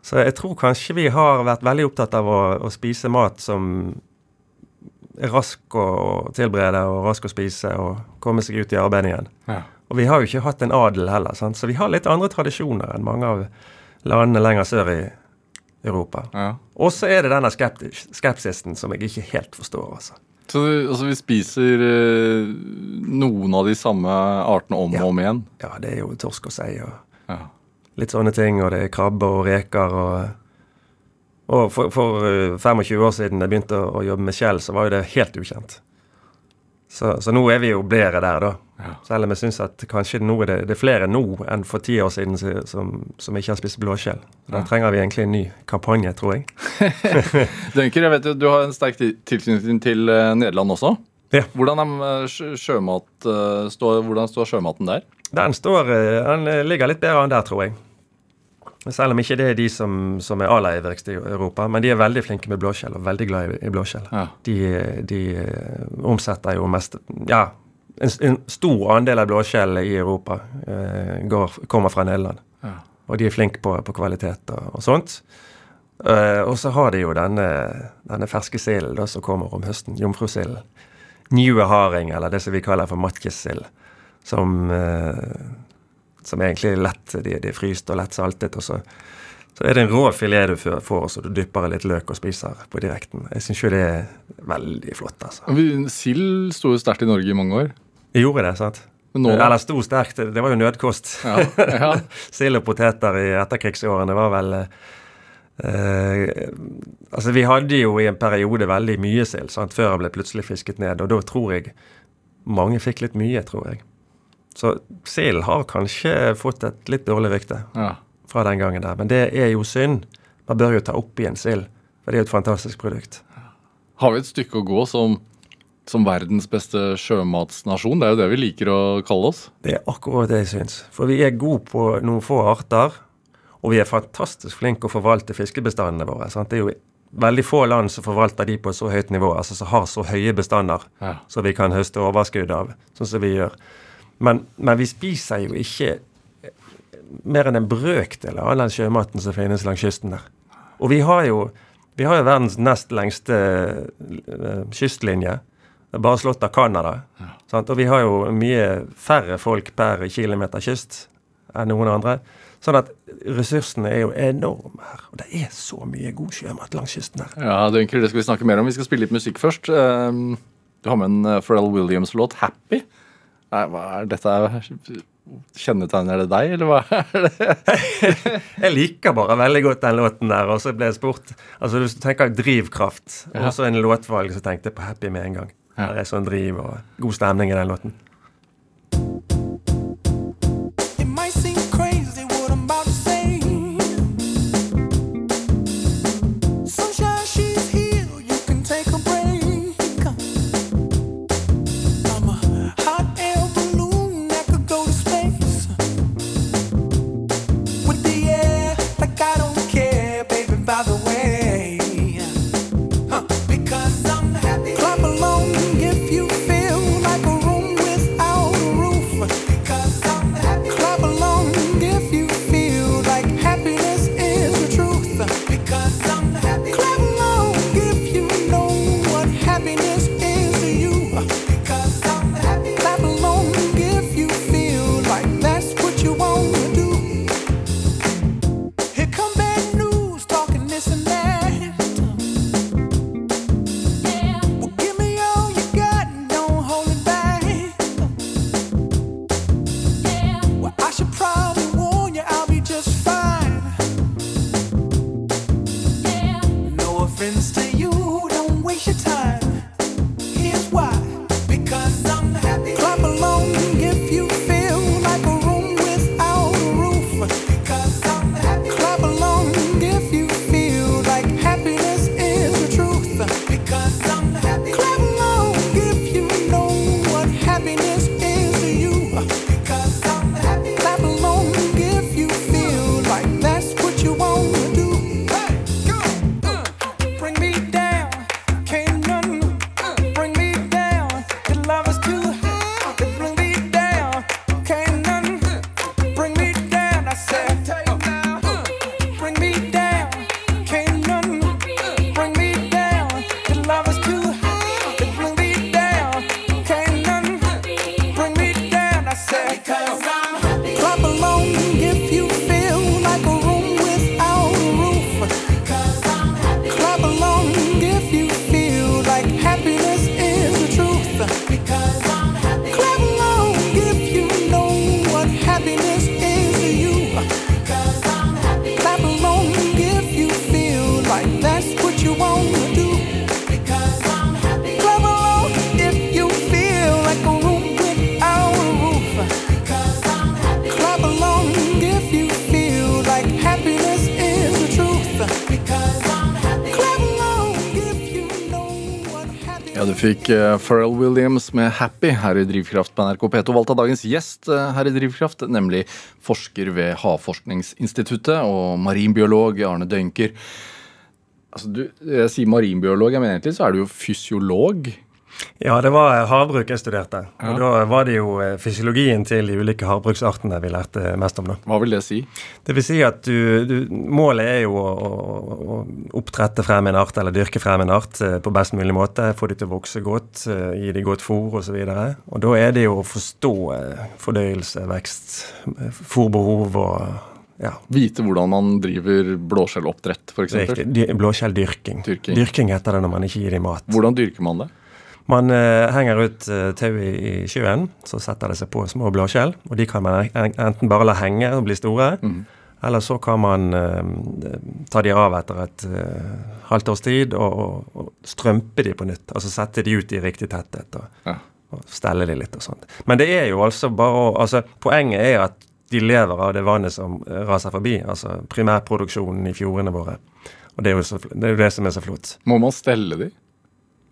D: Så jeg tror kanskje vi har vært veldig opptatt av å, å spise mat som rask å, tilberede og rask å spise og komme seg ut i arbeid igjen.
B: Ja.
D: Og vi har jo ikke hatt en adel heller, sant? så vi har litt andre tradisjoner enn mange av landene lenger sør i Europa.
B: Ja.
D: Og så er det denne skeptis skepsisen som jeg ikke helt forstår, altså.
B: Så altså, vi spiser eh, noen av de samme artene om
D: Ja.
B: og om igjen?
D: Ja, det er jo torsk og sei og
B: Ja.
D: litt sånne ting, og det er krabbe og reker og Og for, for eh, 25 år siden jeg begynte å, å jobbe med kjell, så var jo det helt ukjent. Så, så nå er vi jo bedre der, da.
B: Ja.
D: Selv om jeg syns at kanskje nå er det, det er flere nå enn for ti år siden som, som, ikke har spist blåskjell. Da
B: Ja.
D: trenger vi egentlig en ny kampanje, tror jeg. [laughs]
B: Dunker, jeg vet jo du har en sterk ti- tilknytning til eh, Nederland også.
D: Ja.
B: Hvordan, er, eh, sjømat, eh, står, hvordan står sjømaten der?
D: Den står eh, Den eh, ligger litt bedre enn der, tror jeg. Selv om ikke det er de som, som er aller ivrigst i Europa. Men de er veldig flinke med blåskjell, og veldig glad i, i blåskjell.
B: Ja.
D: De, de eh, omsetter jo mest Ja, en, en stor andel av blåskjellene i Europa eh, går, kommer fra Nederland.
B: Ja.
D: Og de er flinke på, på kvalitet og, og sånt. Eh, og så har de jo denne, denne ferske silden som kommer om høsten. Jomfrusilden. Njue haring, eller det som vi kaller for matkissild. Som, eh, som egentlig er lett de, de er fryst og lett saltet. Og så, så er det en rå filet du får, og så du dypper litt løk og spiser på direkten. Jeg syns jo det er veldig flott, altså.
B: Sild sto jo sterkt i Norge i mange år.
D: Jeg gjorde det, sant?
B: Men nå
D: Eller sto sterkt. Det var jo nødkost.
B: ja, ja. [laughs]
D: Sild og poteter i etterkrigsårene var vel eh, Altså, vi hadde jo i en periode veldig mye sild, før det ble plutselig fisket ned. Og da tror jeg mange fikk litt mye, tror jeg. Så sild har kanskje fått et litt dårlig rykte
B: ja.
D: fra den gangen der. Men det er jo synd. Man bør jo ta opp igjen sild, for det er jo et fantastisk produkt.
B: Har vi et stykke å gå som, som verdens beste sjømatsnasjon? Det er jo det vi liker å kalle oss.
D: Det er akkurat det jeg syns. For vi er gode på noen få arter, og vi er fantastisk flinke å forvalte fiskebestandene våre. Sant? Det er jo veldig få land som forvalter de på så høyt nivå, altså som har så høye bestander
B: Ja.
D: som vi kan høste overskudd av, sånn som vi gjør. Men, men vi spiser jo ikke mer enn en brøkdel av all den sjømaten som finnes langs kysten der. Og vi har jo, vi har jo verdens nest lengste eh, kystlinje. Bare slått av Canada. Ja. Og vi har jo mye færre folk per kilometer kyst enn noen andre. Sånn at ressursene er jo enorme her. Og det er så mye god sjømat langs kysten her.
B: Ja, Dunker, det skal vi snakke mer om. Vi skal spille litt musikk først. Um, Du har med en uh, Pharrell Williams-låt, 'Happy'. Nei, hva er dette? Kjennetegner det deg, eller hva er det? [laughs]
D: Jeg liker bare veldig godt den låten der. Og så ble jeg spurt Altså Hvis du tenker drivkraft,
B: Ja.
D: og så en låtvalg, så tenkte jeg på Happy med en gang.
B: Ja.
D: Det er sånn driv og god stemning i den låten.
B: Fikk eh, Pharrell Williams med 'Happy' her i Drivkraft på NRK P2. Valgt av dagens gjest eh, her i Drivkraft, nemlig forsker ved Havforskningsinstituttet og marinbiolog Arne Dønker. Altså, du, jeg sier marinbiolog, jeg mener egentlig så er du jo fysiolog.
D: Ja, det var havbruk jeg studerte. Og da var det jo eh, fysiologien til de ulike havbruksartene vi lærte mest om. da.
B: Hva vil det si?
D: Det vil si at du, du, målet er jo å, å, å oppdrette frem en art, eller dyrke frem en art eh, på best mulig måte. Få de til å vokse godt, eh, gi de godt fôr osv. Og, så og da er det jo å forstå fordøyelse, vekst, eh, fôrbehov og ja,
B: Vite hvordan man driver blåskjelloppdrett, f.eks.
D: Blåskjelldyrking.
B: Dyrking.
D: Dyrking heter det når man ikke gir dem mat.
B: Hvordan dyrker man det?
D: Man eh, henger ut uh, tau i, sjøen, så setter det seg på små blåskjell. Og de kan man enten bare la henge og bli store, eller så kan man eh, ta de av etter et halvt års tid og, og, og strømpe de på nytt. Altså sette de ut i riktig tetthet og,
B: Ja.
D: og stelle de litt og sånt. Men det er jo altså bare å altså, Poenget er at de lever av det vannet som eh, raser forbi. Altså primærproduksjonen i fjordene våre. Og det er jo, så, det, er jo det som er så flott.
B: Må man stelle de?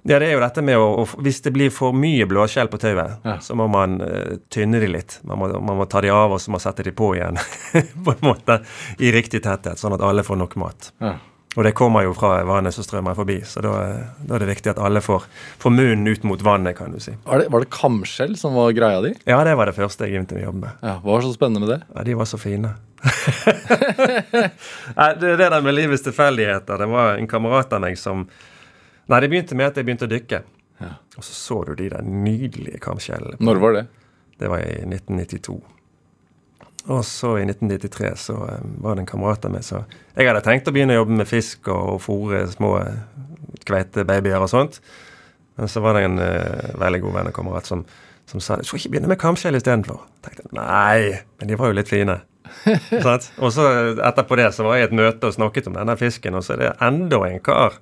D: Ja, det er jo dette med å, å Hvis det blir for mye blåskjell på tauet,
B: Ja.
D: så må man uh, tynne de litt. Man må, man må ta de av, og så må man sette de på igjen. [laughs] på en måte I riktig tetthet, sånn at alle får nok mat.
B: Ja.
D: Og det kommer jo fra vannet som strømmer forbi, så da, da er det viktig at alle får, får munnen ut mot vannet, kan du si.
B: Var det, var det kamskjell som var greia di?
D: Ja, det var det første jeg begynte å jobbe med.
B: Ja, Hva var så spennende med det?
D: Ja, de var så fine. [laughs] Nei, det, det der med livets tilfeldigheter. Det var en kamerat av meg som Nei, det begynte med at jeg begynte å dykke.
B: Ja.
D: Og så så du de der nydelige kamskjellene.
B: Når var det?
D: Det var i 1992. Og så i 1993 så eh, var det en kamerat av meg som Jeg hadde tenkt å begynne å jobbe med fisk og, og fòre små eh, kveitebabyer og sånt. Men så var det en uh, veldig god venn og kamerat som, som sa skal ikke begynne med kamskjell istedenfor. Nei, men de var jo litt fine. [laughs] Og så etterpå det så var jeg i et møte og snakket om denne fisken, og så er det enda en kar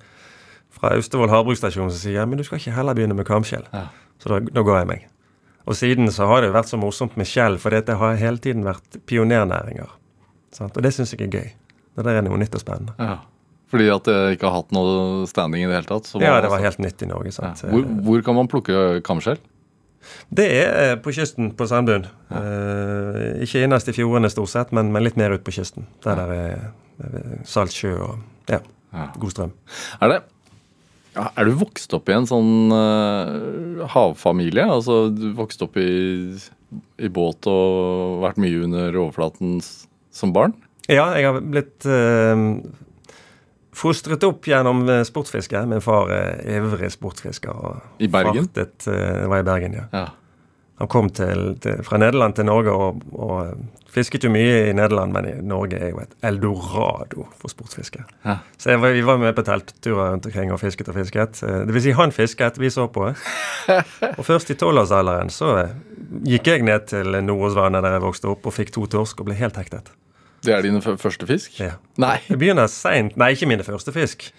D: fra Austevoll havbruksstasjon som sier men du skal ikke heller begynne med kamskjell.
B: Ja.
D: Så da, da går jeg meg. Og siden så har det vært så morsomt med skjell, for det har hele tiden vært pionernæringer. Sant? Og det syns jeg er gøy. Det der er noe nytt og spennende.
B: Ja. Fordi at det ikke har hatt noe standing i det hele tatt? så
D: Ja, det var helt nytt i Norge.
B: ja. hvor, hvor kan man plukke kamskjell?
D: Det er eh, på kysten på Sandbunn. Eh, ikke innerst i fjordene stort sett, men, men litt mer ut på kysten. Der det er eh, salt sjø og ja,
B: Ja.
D: god strøm.
B: Er det ja, Er du vokst opp i en sånn uh, havfamilie? Altså du vokste opp i, i båt og vært mye under overflaten som barn?
D: Ja, jeg har blitt uh, fostret opp gjennom eh, sportsfiske. Min far er ivrig sportsfisker.
B: I Bergen?
D: Fartet, uh, var i Bergen, ja.
B: Ja.
D: Han kom til, til, fra Nederland til Norge og, og fisket jo mye i Nederland, men i Norge er jo et eldorado for sportsfiske.
B: Ja.
D: Så var, vi var med på teltturer rundt omkring og fisket og fisket. Eh, Det vil si, han fisket, vi så på. [laughs] Og først i tolvårsalderen så eh, gikk jeg ned til Nordåsvannet der jeg vokste opp, og fikk to torsk og ble helt hektet.
B: Det er din første fisk?
D: Ja.
B: Nei.
D: Jeg begynner seint Nei, ikke mine første fisk.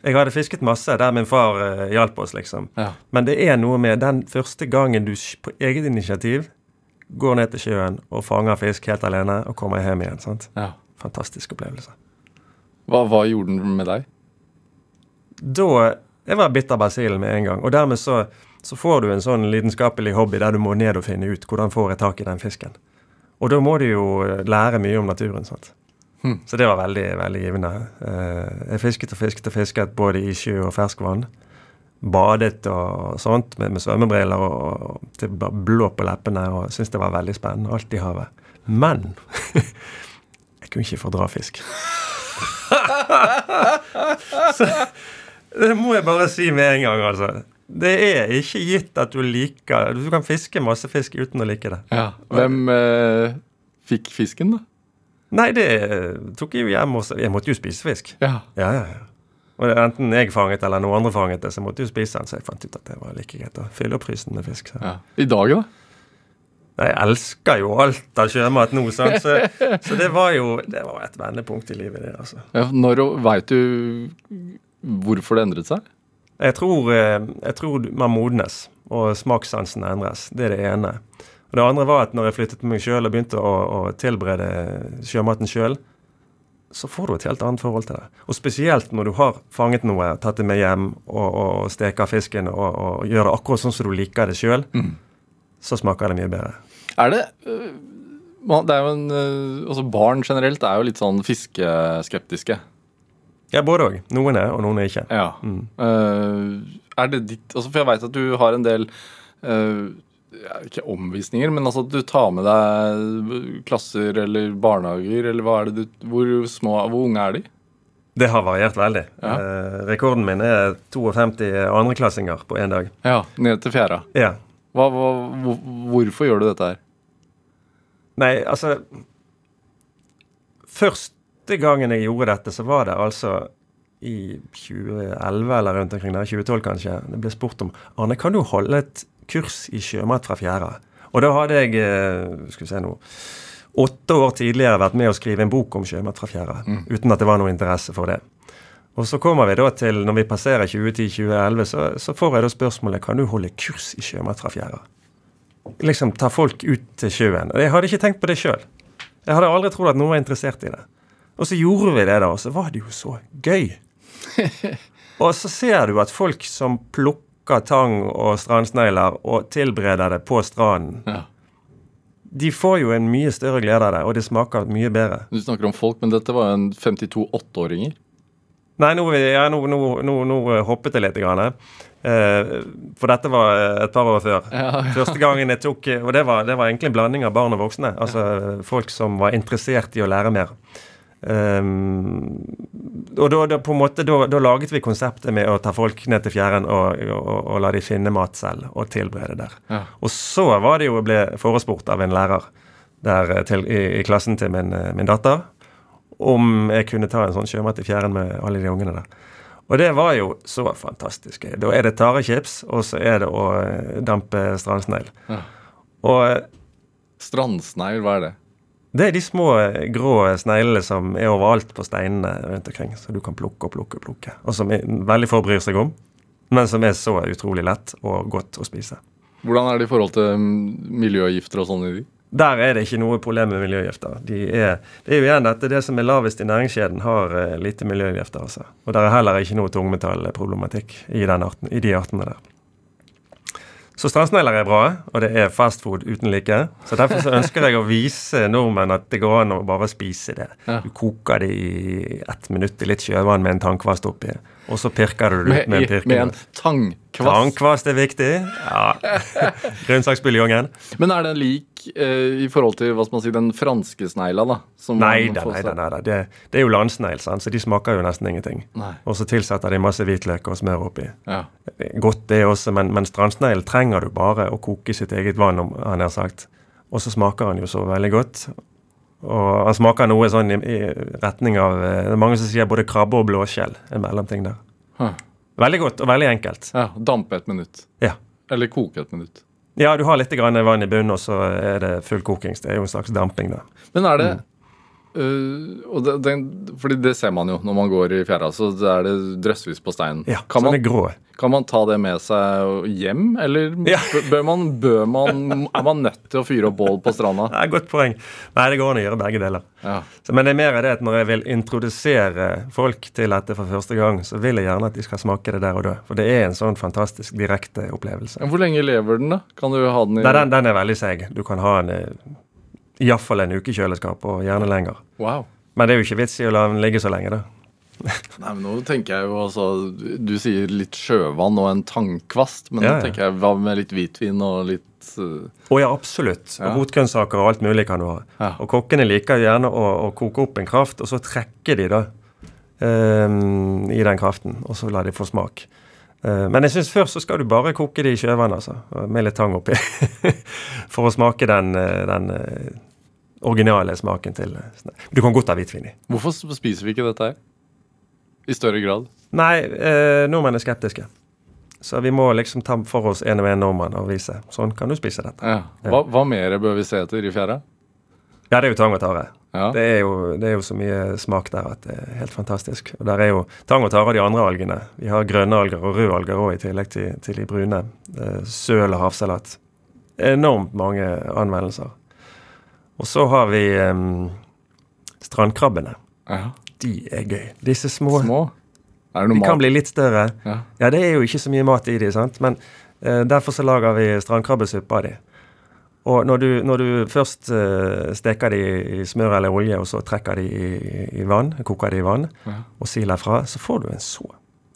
D: Jeg hadde fisket masse der min far uh, hjalp oss, liksom.
B: Ja.
D: Men det er noe med den første gangen du på eget initiativ går ned til sjøen og fanger fisk helt alene og kommer hjem igjen. sant?
B: Ja.
D: Fantastisk opplevelse.
B: Hva, hva gjorde den med deg?
D: Da Jeg var bitt av basillen med en gang. Og dermed så, så får du en sånn lidenskapelig hobby der du må ned og finne ut hvordan får jeg tak i den fisken. Og da må du jo eh, lære mye om naturen. sant?
B: Hmm.
D: Så det var veldig veldig givende. Eh, Jeg fisket og fisket og fisket både i sjø og ferskvann. Badet og sånt med, med svømmebriller og, og til bare blå på leppene og syntes det var veldig spennende. Alt i havet. Men [laughs] jeg kunne ikke fordra fisk. [laughs] Så det må jeg bare si med en gang, altså. Det er ikke gitt at du liker Du kan fiske masse fisk uten å like det.
B: Ja. Hvem eh, fikk fisken, da?
D: Nei, det tok jeg jo hjem og Jeg måtte jo spise fisk.
B: Ja.
D: Ja, ja, ja. Og enten jeg fanget eller noen andre fanget det, så jeg måtte jo spise den. Så jeg fant ut at det var like greit å fylle opp frysen med fisk. Så.
B: ja. I dag, da?
D: Jeg elsker jo alt av sjømat nå, sant? Så, [laughs] så det var jo det var et vendepunkt i livet, det, altså.
B: Ja, når Veit du hvorfor det endret seg?
D: Jeg tror, eh, jeg tror man modnes, og smakssansen endres. Det er det ene. Og Det andre var at når jeg flyttet på meg sjøl og begynte å, å tilberede sjømaten sjøl, så får du et helt annet forhold til det. Og spesielt når du har fanget noe, tatt det med hjem og, og steker fisken og, og gjør det akkurat sånn som du liker det sjøl, så smaker det mye bedre.
B: Er det øh, Det er jo en øh, Altså barn generelt er jo litt sånn fiskeskeptiske.
D: Ja, både òg. Noen er, og noen er ikke.
B: Ja. Øh, er det ditt altså For jeg veit at du har en del ja, Ikke omvisninger, men altså at du tar med deg klasser eller barnehager, eller hva er det du Hvor små Hvor unge er de?
D: Det har variert veldig.
B: Ja.
D: Eh, rekorden min er 52 andreklassinger på én dag.
B: Ja, Ned til fjerde.
D: Ja.
B: Hva, hva, hvor, hvorfor gjør du dette her?
D: Nei, altså Første gangen jeg gjorde dette, så var det altså i 2011 eller rundt omkring der, 2012 kanskje. Det ble spurt om Arne, kan du holde et kurs i sjømat fra fjæra? Og da hadde jeg eh, skal vi se nå, åtte år tidligere vært med å skrive en bok om sjømat fra fjæra, uten at det var noe interesse for det. Og så kommer vi da til, når vi passerer 2010-2011, så, så får jeg da spørsmålet kan du holde kurs i sjømat fra fjæra. Liksom ta folk ut til sjøen. Og jeg hadde ikke tenkt på det sjøl. Jeg hadde aldri trodd at noen var interessert i det. Og så gjorde vi det, da, og så var det jo så gøy. [laughs] og så ser du at folk som plukker tang og strandsnegler og tilbereder det på stranden,
B: Ja.
D: de får jo en mye større glede av det, og det smaker mye bedre.
B: Du snakker om folk, men dette var en 52 åtteåringer.
D: Nei, nå, ja, nå, nå, nå, nå hoppet jeg litt. Grann, eh, for dette var eh, et par år før. [laughs] Første gangen jeg tok Og det var, det var egentlig en blanding av barn og voksne. Altså folk som var interessert i å lære mer. Um, og da, da på en måte da, da laget vi konseptet med å ta folk ned til fjæren og, og, og la de finne mat selv og tilberede der.
B: Ja.
D: Og så var det jo å bli forespurt av en lærer der eh, til, i, i klassen til min, eh, min datter om jeg kunne ta en sånn sjømat i fjæren med alle de ungene der. Og det var jo så fantastisk. Da er det tarechips, og så er det å eh, dampe strandsnegl.
B: Ja.
D: Og
B: Strandsnegl, hva er det?
D: Det er de små eh, grå sneglene som er overalt på steinene rundt omkring, så du kan plukke og plukke og plukke. Og som veldig få bryr seg om, men som er så utrolig lett og godt å spise.
B: Hvordan er det i forhold til mm, miljøgifter og sånn i de?
D: Der er det ikke noe problem med miljøgifter. De er, det er jo igjen dette, det som er lavest i næringskjeden, har eh, lite miljøgifter. Altså. Og det er heller ikke noe tungmetallproblematikk i, den arten, i de artene der. Så strandsnegler er bra, og det er fastfood uten like. Så derfor så ønsker jeg å vise nordmenn at det går an å bare spise det. Du koker det i ett minutt i litt sjøvann med en tannkvast oppi, og så pirker du det ut med en
B: i, med en
D: tangkvast.
B: tangkvass.
D: Tannkvast er viktig. Ja. [laughs] Grønnsaksbuljongen.
B: Men er den lik eh, i forhold til hva skal man si, den franske snegla, da?
D: Nei da, nei da. Nei, da. Det, det er jo landsnegl, så de smaker jo nesten ingenting.
B: Nei.
D: Og så tilsetter de masse hvitløk og smør oppi.
B: Ja.
D: Godt det også, men, men strandsnegl trenger du bare å koke i sitt eget vann, om han har sagt. Og så smaker han jo så veldig godt. Og han smaker noe sånn i, i retning av eh, Det er mange som sier både krabbe og blåskjell. En mellomting der.
B: Huh.
D: Veldig godt og veldig enkelt.
B: ja. Dampe et minutt.
D: Ja.
B: Eller koke et minutt.
D: Ja, du har litt grann vann i bunnen, og så er det full kokings. Det er jo en slags damping, da.
B: Men er det
D: Mm.
B: Øh, og det, den, fordi det ser man jo når man går i fjæra, så er det drøssevis på steinen.
D: Ja,
B: kan, man, kan man ta det med seg hjem, eller [laughs]
D: Ja.
B: bør man, bør man, er man nødt til å fyre opp bål på stranda?
D: Det er godt poeng. Nei, det går an å gjøre begge deler.
B: Ja.
D: Så, men det er mer det at når jeg vil introdusere folk til dette for første gang, så vil jeg gjerne at de skal smake det der og da. For det er en sånn fantastisk direkte opplevelse.
B: Men Hvor lenge lever den, da? Kan du ha den i
D: Nei, den, den er veldig seig. Du kan ha den eh, iallfall en uke i kjøleskap, og gjerne lenger.
B: Wow.
D: Men det er jo ikke vits i å la den ligge så lenge, da. [laughs]
B: Nei, men nå tenker jeg jo altså Du sier litt sjøvann og en tangkvast, men
D: Ja,
B: nå
D: ja.
B: tenker jeg hva med litt hvitvin og litt øh,
D: Å ja, absolutt.
B: Ja.
D: Og rotgrønnsaker og alt mulig kan du ha.
B: Ja.
D: Og kokkene liker gjerne å, å koke opp en kraft, og så trekker de da um, i den kraften, og så lar de få smak. Eh, men jeg syns først så skal du bare koke de i sjøvann, altså, med litt tang oppi. [laughs] For å smake den, eh, den eh, originale smaken til Du kan godt ha hvitvin i.
B: Hvorfor spiser vi ikke dette her? I større grad?
D: Nei, eh, nordmenn er skeptiske. Så vi må liksom ta for oss en og en nordmann og vise. Sånn kan du spise dette.
B: Ja. Hva, hva mer bør vi se etter i fjæra?
D: Ja, det er jo tang og tare.
B: Ja.
D: Det, er jo, det er jo så mye smak der at det er helt fantastisk. Og der er jo tang og tare og de andre algene. Vi har grønne alger og røde alger òg, i tillegg til, til de brune. Eh, søl og havsalat. Enormt mange anvendelser. Og så har vi um, strandkrabbene.
B: Ja.
D: De er gøy. Disse små.
B: Små.
D: De kan bli litt større.
B: Ja.
D: Ja, det er jo ikke så mye mat i de, sant. Men uh, derfor så lager vi strandkrabbesuppe av de. Og når du, når du først uh, steker de i smør eller olje, og så trekker de i, i vann, koker de i vann,
B: Ja.
D: og siler fra, så får du en så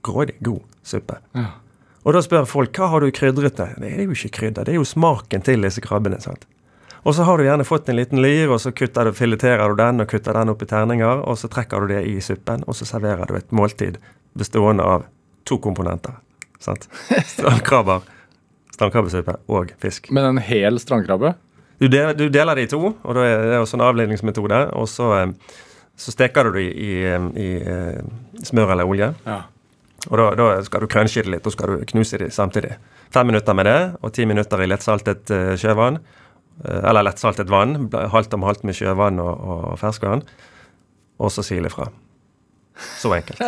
D: grådig god suppe.
B: Ja.
D: Og da spør folk hva har du krydret det? Det er jo ikke krydder, det er jo smaken til disse krabbene. sant? Og så har du gjerne fått en liten lyr, og så kutter du, fileterer du den og kutter den opp i terninger, og så trekker du det i suppen, og så serverer du et måltid bestående av to komponenter. sant? [laughs] Strandkrabber, strandkrabbesuppe og fisk.
B: Men en hel strandkrabbe?
D: Du deler, du deler det i to, og da er det også en avledningsmetode, og så, eh, så steker du det i, i, i eh, smør eller olje.
B: Ja.
D: Og da, da skal du crunche det litt, og skal du knuse det samtidig. Fem minutter med det, og ti minutter i lettsaltet uh, sjøvann. eh, eller lettsaltet vann, halvt om halvt med sjøvann og, og ferskvann. Og så sile fra. Så enkelt.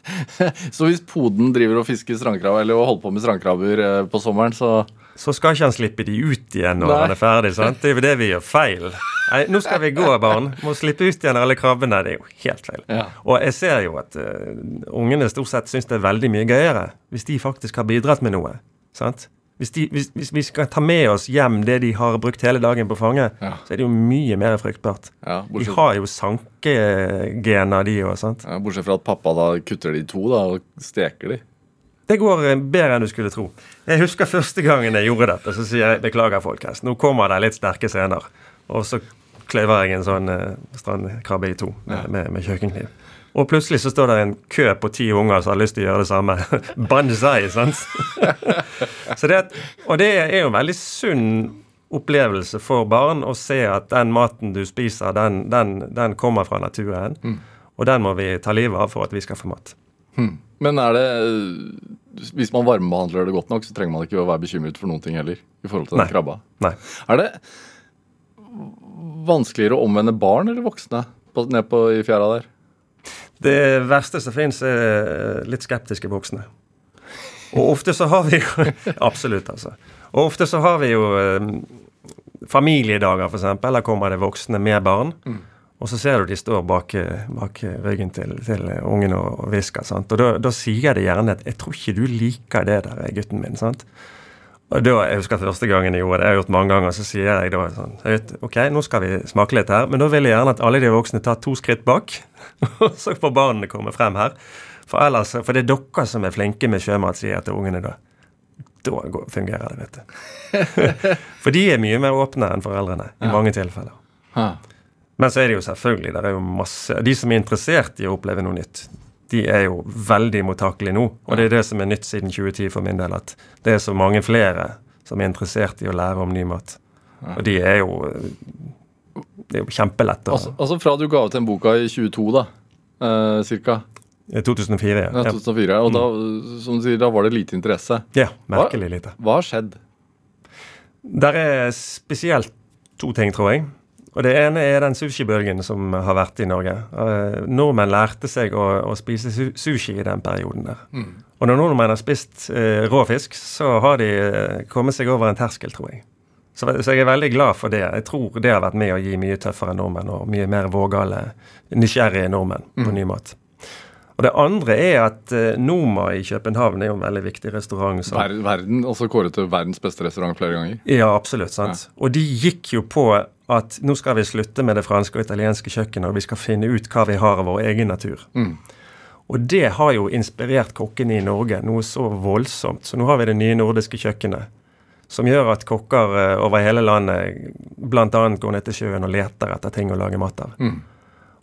D: [laughs]
B: Så hvis poden driver og fisker strandkrabber, eller holder på med strandkrabber eh, på sommeren, så
D: Så skal ikke han slippe de ut igjen når
B: Nei.
D: han er ferdig. sant? Det er jo det vi gjør feil. Nei, nå skal vi gå, barn. Må slippe ut igjen alle krabbene. Det er jo helt feil.
B: Ja.
D: Og jeg ser jo at uh, ungene stort sett syns det er veldig mye gøyere hvis de faktisk har bidratt med noe. sant? Hvis, de, hvis, hvis vi skal ta med oss hjem det de har brukt hele dagen på å fange,
B: Ja.
D: så er det jo mye mer fruktbart.
B: ja,
D: De har jo sankegener, de òg.
B: ja, bortsett fra at pappa da kutter de i to da, og steker de.
D: Det går eh, bedre enn du skulle tro. Jeg husker første gangen jeg gjorde dette. Så sier jeg beklager, folkens. Nå kommer det litt sterke scener. Og så kløyver jeg en sånn eh, strandkrabbe i to med, med, med kjøkkenkniv. Og plutselig så står det en kø på ti unger som har lyst til å gjøre det samme. [laughs] Banzai, sant? [laughs] så det, og det er jo en veldig sunn opplevelse for barn å se at den maten du spiser, den, den, den kommer fra naturen. Og den må vi ta livet av for at vi skal få mat.
B: Men er det Hvis man varmebehandler det godt nok, så trenger man ikke å være bekymret for noen ting heller. I forhold til den
D: Nei.
B: krabba.
D: Nei.
B: Er det vanskeligere å omvende barn eller voksne på, ned på, i fjæra der?
D: Det verste som finnes, er litt skeptiske voksne. Og ofte så har vi jo [laughs] Absolutt, altså. Og ofte så har vi jo eh, familiedager, f.eks. Eller kommer det voksne med barn. Og så ser du de står bak, bak ryggen til, til ungen og, og hvisker. sant? Og da, da sier de gjerne at 'Jeg tror ikke du liker det der, gutten min'. sant? Og da, Jeg husker første gangen jeg gjorde det, jeg har gjort mange ganger, så sier jeg da sånn vet, OK, nå skal vi smake litt her, men da vil jeg gjerne at alle de voksne tar to skritt bak. [laughs] Og så får barna komme frem her. For ellers, for det er dere som er flinke med sjømat, sier jeg til ungene da. Da fungerer det, vet du. [laughs] For de er mye mer åpne enn foreldrene i mange tilfeller.
B: Ha.
D: Men så er det jo selvfølgelig det er jo masse, De som er interessert i å oppleve noe nytt, de er jo veldig mottakelige nå. Og det er det som er nytt siden 2010 for min del, at det er så mange flere som er interessert i å lære om ny mat. Og de er jo Det er jo kjempelett
B: Altså, altså fra du ga ut den boka i 22, da, eh, cirka,
D: 2004,
B: ja,
D: ja.
B: 2004, og da, som du sier, da var det lite interesse.
D: Ja, merkelig lite.
B: Hva har skjedd?
D: Der er spesielt to ting, tror jeg. Og Det ene er den sushibølgen som har vært i Norge. Uh, nordmenn lærte seg å, å spise su sushi i den perioden der. Og når nordmenn har spist uh, rå fisk, så har de uh, kommet seg over en terskel, tror jeg. Så, så jeg er veldig glad for det. Jeg tror det har vært med å gi mye tøffere nordmenn og mye mer vågale, nysgjerrige nordmenn på ny mat. Og det andre er at eh, Noma i København er jo en veldig viktig restaurant.
B: Så. Verden, altså kåret til verdens beste restaurant flere ganger.
D: ja, absolutt. sant? Og de gikk jo på at nå skal vi slutte med det franske og italienske kjøkkenet, og vi skal finne ut hva vi har av vår egen natur. Og det har jo inspirert kokkene i Norge noe så voldsomt. Så nå har vi det nye nordiske kjøkkenet, som gjør at kokker eh, over hele landet bl.a. går ned til sjøen og leter etter ting å lage mat av.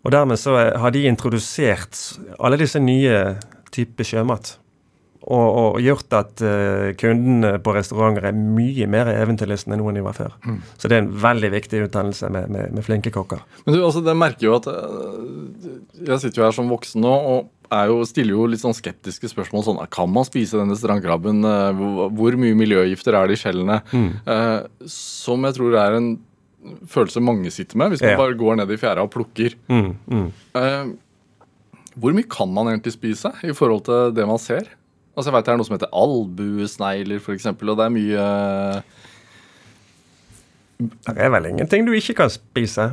D: Og dermed så eh, har de introdusert alle disse nye typer sjømat. Og, og gjort at uh, kundene på restauranter er mye mer eventyrlystne enn noen de var før. Så det er en veldig viktig utdannelse med, med, med flinke kokker.
B: Men du, altså, det merker jo at øh, Jeg sitter jo her som voksen nå og jo, stiller jo litt sånn skeptiske spørsmål. sånn, Kan man spise denne strandkrabben? Øh, Hvor, mye miljøgifter er det i skjellene? Eh, som jeg tror er en følelse mange sitter med, hvis man
D: Ja.
B: bare går ned i fjæra og plukker.
D: Mm, mm.
B: Eh, hvor mye kan man egentlig spise i forhold til det man ser? Altså jeg vet Det er noe som heter albuesnegler, f.eks., og det er mye
D: Det er vel ingenting du ikke kan spise,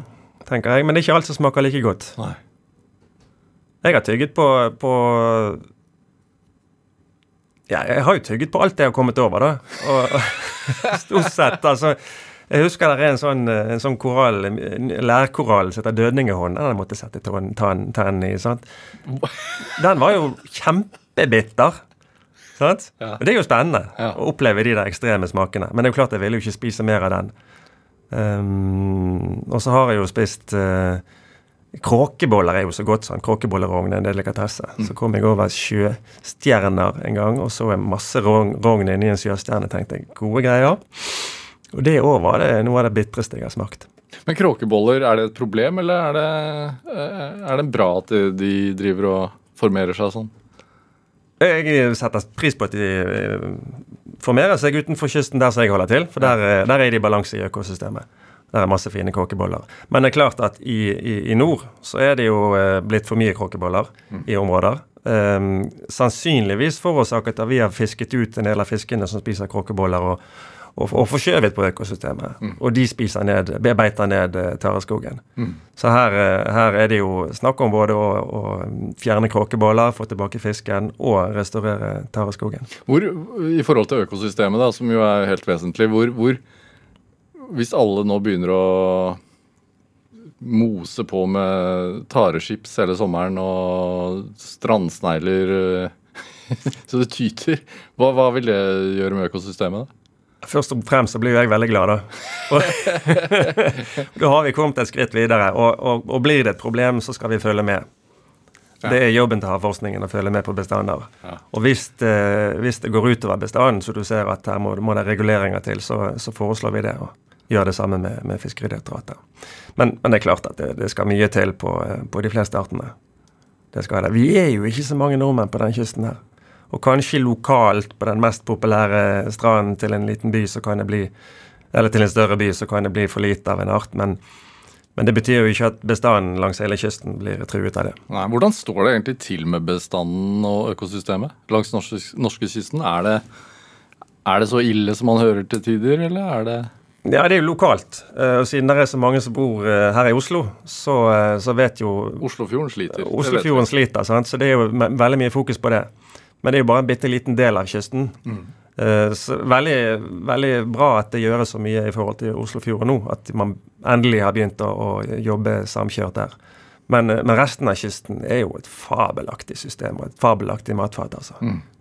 D: tenker jeg. Men det er ikke alt som smaker like godt.
B: Nei.
D: Jeg har tygget på, på Ja, jeg har jo tygget på alt jeg har kommet over, da. Og [laughs] stort sett, altså. Jeg husker det er en sånn, en sånn koral, en lærkoral som heter Dødningehånd. Den jeg måtte sette tann, tann, tann i. sant? Den var jo kjempebitter. Sant?
B: Ja.
D: Det er jo spennende
B: Ja.
D: å oppleve de der ekstreme smakene. Men det er jo klart jeg ville jo ikke spise mer av den. Um, og så har jeg jo spist uh, Kråkeboller er jo så godt sånn. Kråkeboller og rogn er en delikatesse. Så kom jeg over sjøstjerner en gang, og så en masse rogn rogn inni en sjøstjerne. tenkte jeg, gode greier. Og det òg var det noe av det bitreste jeg har smakt.
B: Men kråkeboller, er det et problem, eller er det, eh, er det bra at de, de driver og formerer seg sånn?
D: Jeg setter pris på at de eh, formerer seg utenfor kysten der som jeg holder til, for der, eh, der er de i balanse i økosystemet. Der er masse fine kråkeboller. Men det er klart at i, i, i nord så er det jo eh, blitt for mye kråkeboller i områder. Um, sannsynligvis forårsaket av vi har fisket ut en del av fiskene som spiser kråkeboller, og, og, og forskjøvet på økosystemet. Og de spiser ned, bearbeider ned eh, Mm. Så her, eh, her er det jo snakk om både å, å fjerne kråkeboller, få tilbake fisken, og restaurere tareskogen.
B: Hvor, I forhold til økosystemet, da, som jo er helt vesentlig, hvor, hvor Hvis alle nå begynner å mose på med tareskips hele sommeren og strandsnegler eh, [laughs] så det tyter, hva, hva vil det gjøre med økosystemet? da?
D: Først og fremst så blir jo jeg veldig glad, da. [laughs] Da har vi kommet et skritt videre. Og, og, og blir det et problem, så skal vi følge med. Det er jobben til havforskningen å følge med på bestander.
B: Ja.
D: Og hvis det, hvis det går utover bestanden, så du ser at her må, må det reguleringer til, så, så foreslår vi det. Og gjør det samme med, med Fiskeridirektoratet. Men, men det er klart at det, det skal mye til på, eh, på de fleste artene. Vi er jo ikke så mange nordmenn på den kysten her. Og kanskje lokalt på den mest populære stranden til en liten by, så kan det bli Eller til en større by, så kan det bli for lite av en art. Men, men det betyr jo ikke at bestanden langs hele kysten blir truet av det.
B: Nei, Hvordan står det egentlig til med bestanden og økosystemet langs norske, norskekysten? Er det, er det så ille som man hører til tider, eller er det
D: Ja, det er jo lokalt. Eh, Og siden det er så mange som bor eh, her i Oslo, så, eh, så vet jo
B: Oslofjorden sliter?
D: Oslofjorden sliter, sant? så det er jo veldig mye fokus på det. Men det er jo bare en bitte liten del av kysten. Eh, Så veldig, veldig bra at det gjøres så mye i forhold til Oslofjorden nå. At man endelig har begynt å, å jobbe samkjørt der. Men, eh, men resten av kysten er jo et fabelaktig system og et fabelaktig matfat. altså.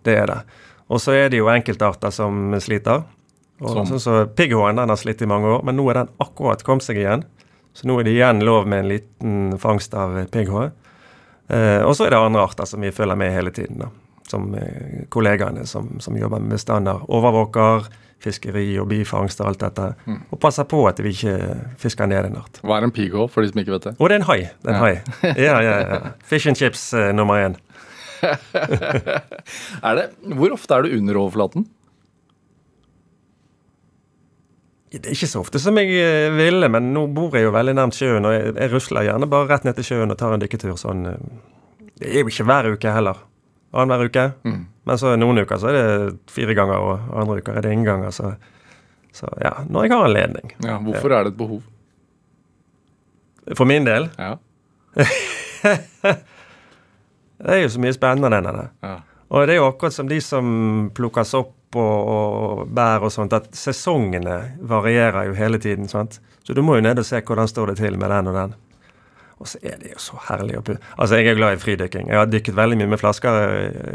D: Det er det. Og så er det jo enkeltarter som sliter. Og
B: Som?
D: Sånn som Pigghåen den har slitt i mange år, men nå er den akkurat kommet seg igjen. Så nå er det igjen lov med en liten fangst av pigghå. Eh, og så er det andre arter som vi følger med hele tiden. da. Som eh, kollegaene som, som jobber med bestander. Overvåker, fiskeri og bifangst og alt dette. Og passer på at vi ikke fisker ned en art.
B: Hva er en pigghå, for de som ikke vet det?
D: Å, det er en hai. Det er en hai. Ja, ja, ja. Fish and chips eh, nummer én. [laughs]
B: Det, hvor ofte er du under overflaten?
D: Det er ikke så ofte som jeg eh, ville, men nå bor jeg jo veldig nærmt sjøen, og jeg, jeg rusler gjerne bare rett ned til sjøen og tar en dykketur sånn eh, Det er jo ikke hver uke heller. Annenhver uke. Men så noen uker så er det fire ganger, og andre uker er det ingen ganger. Så, så ja, når jeg har anledning.
B: Ja, hvorfor er det et behov?
D: For min del
B: Ja. [laughs]
D: Det er jo så mye spennende enn det.
B: ja.
D: Og det er jo akkurat som de som plukkes opp og, og bær og sånt, at sesongene varierer jo hele tiden. sant? Så du må jo ned og se hvordan står det til med den og den. Og så er det jo så herlig å Altså, jeg er glad i fridykking. Jeg har dykket veldig mye med flasker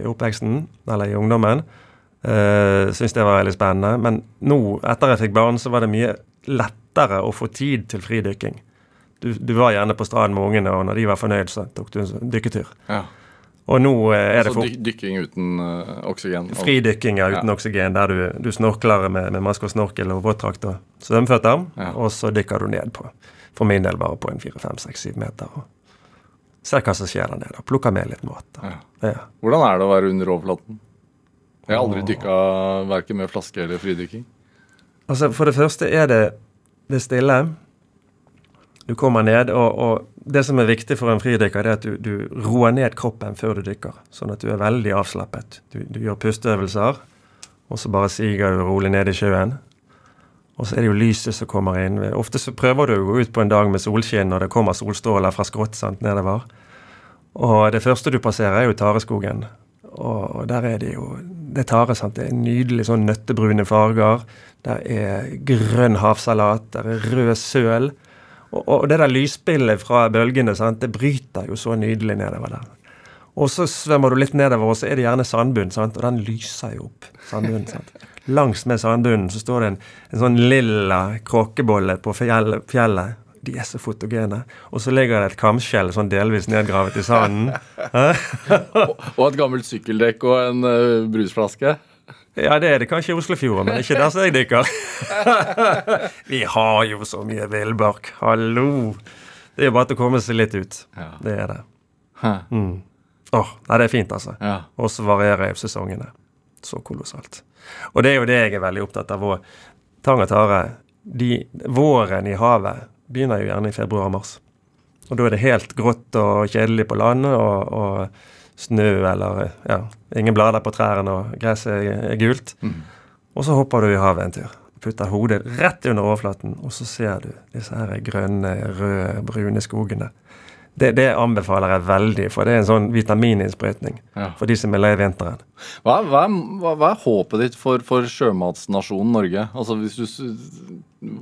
D: i- oppveksten, eller i ungdommen. Uh, Syns det var veldig spennende. Men nå, etter jeg fikk barn, så var det mye lettere å få tid til fridykking. Du, du var gjerne på stranden med ungene, og når de var fornøyd, så tok du en dykketur.
B: ja.
D: Og nå eh, er det
B: Altså
D: fort
B: altså dykking uten eh, oksygen?
D: Fridykking ja, uten
B: Ja.
D: oksygen, der du, du snorkler med, med maske og snorkel og våtdrakt og svømmeføtter.
B: Ja.
D: Og så dykker du ned på, for min del bare på en 4-5-6-7 meter. Og ser hva som skjer der nede. og Plukker med litt mat.
B: Hvordan er det å være under overflaten? Jeg har aldri dykka verken med flaske eller fridykking.
D: Altså, for det første er det, det stille. Du kommer ned, og, og det som er viktig for en fridykker, er at du, du roer ned kroppen før du dykker. Sånn at du er veldig avslappet. Du, du gjør pusteøvelser, og så bare siger du rolig ned i sjøen. Og så er det jo lyset som kommer inn. Ofte så prøver du å gå ut på en dag med solskinn, og det kommer solstråler fra skrått sant, nedover. Og det første du passerer, er jo tareskogen. Og der er det jo Det er tare, sant. Det er nydelig sånn nøttebrune farger. Der er grønn havsalat. Der er rød søl. Og, og det der lysspillet fra bølgene, sant, det bryter jo så nydelig nedover der. Og så svømmer du litt nedover, og så er det gjerne sandbunn, sant? og den lyser jo opp. sandbunnen, sant? Langs med sandbunnen så står det en, en sånn lilla kråkebolle på fjell, fjellet. De er så fotogene. Og så ligger det et kamskjell sånn delvis nedgravet i sanden. [laughs]
B: Og et gammelt sykkeldekk og en uh, brusflaske.
D: Ja, det er det kanskje i Oslofjorden, men ikke der som jeg dykker. [laughs] Vi har jo så mye villbark. Hallo! Det er jo bare til å komme seg litt ut.
B: Ja.
D: Det er det. Mm. Åh, nei, det er fint, altså.
B: Ja.
D: Og så varierer jo sesongene. Så kolossalt. Og det er jo det jeg er veldig opptatt av. Tang og tare, de, våren i havet begynner jo gjerne i februar-mars. Og da er det helt grått og kjedelig på landet. og, og snø eller ja, ingen blader på trærne, og gresset er, gult.
B: Mm.
D: Og så hopper du i havet en tur. Putter hodet rett under overflaten, og så ser du disse her grønne, røde, brune skogene. Det, det anbefaler jeg veldig, for det er en sånn vitamininnsprøytning
B: Ja.
D: for de som er lei vinteren.
B: Hva, hva, hva, hva er håpet ditt for, for sjømatsnasjonen Norge? Altså Hvis du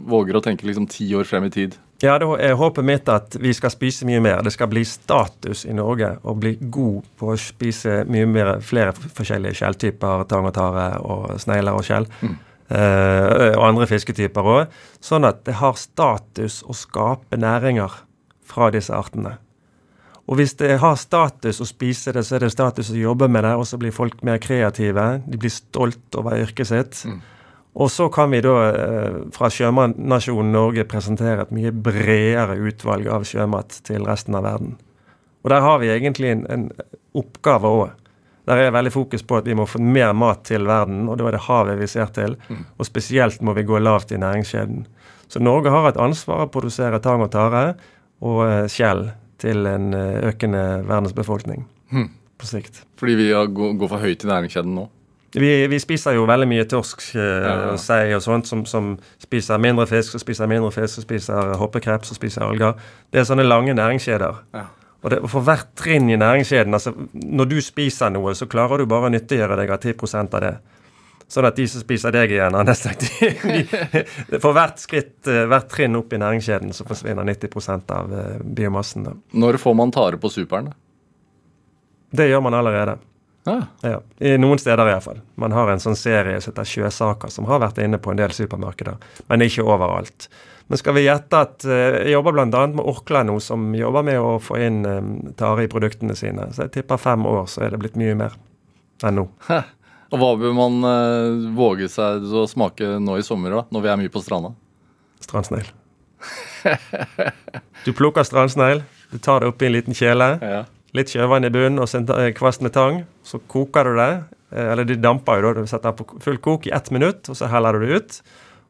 B: våger å tenke liksom ti år frem i tid.
D: Ja, det er håpet mitt at vi skal spise mye mer. Det skal bli status i Norge å bli god på å spise mye mer, flere forskjellige skjelltyper, tang og tare og snegler og skjell. Eh, og andre fisketyper òg. Sånn at det har status å skape næringer fra disse artene. Og hvis det har status å spise det, så er det status å jobbe med det, og så blir folk mer kreative. De blir stolt over yrket sitt. Og så kan vi da eh, fra sjømatnasjonen Norge presentere et mye bredere utvalg av sjømat til resten av verden. Og der har vi egentlig en, en oppgave òg. Der er veldig fokus på at vi må få mer mat til verden, og da er det havet vi ser til. Og spesielt må vi gå lavt i næringskjeden. Så Norge har et ansvar å produsere tang og tare og eh, skjell til en eh, økende verdensbefolkning
B: Hmm.
D: på sikt.
B: Fordi vi går for høyt i næringskjeden nå.
D: Vi, vi spiser jo veldig mye torsk eh,
B: Ja.
D: og sei og sånt, som, som spiser mindre fisk, og spiser mindre fisk, og spiser hoppekreps, og spiser alger. Det er sånne lange næringskjeder.
B: Ja.
D: Og det, for hvert trinn i næringskjeden altså Når du spiser noe, så klarer du bare å nyttiggjøre deg av 10% av det. Sånn at de som spiser deg igjen, har [laughs] nesten de, For hvert skritt, eh, hvert trinn opp i næringskjeden, så forsvinner 90% av eh, biomassen. Da.
B: Når får man tare på superen?
D: Det gjør man allerede.
B: Ja.
D: Ja, I noen steder iallfall. Man har en sånn serie som heter Sjøsaker, som har vært inne på en del supermarkeder, men ikke overalt. Men skal vi gjette at eh, Jeg jobber bl.a. med Orkla nå, som jobber med å få inn um, tare i produktene sine. Så jeg tipper fem år, så er det blitt mye mer enn nå.
B: Og hva bør man eh, våge seg å smake nå i sommer, da, når vi er mye på stranda?
D: Strandsnegl. Du plukker strandsnegl, du tar det oppi en liten kjele.
B: Ja.
D: Litt sjøvann i bunnen og en eh, kvast med tang. Så koker du det. eh, Eller de damper jo da. Du setter på full kok i ett minutt, og så heller du det ut.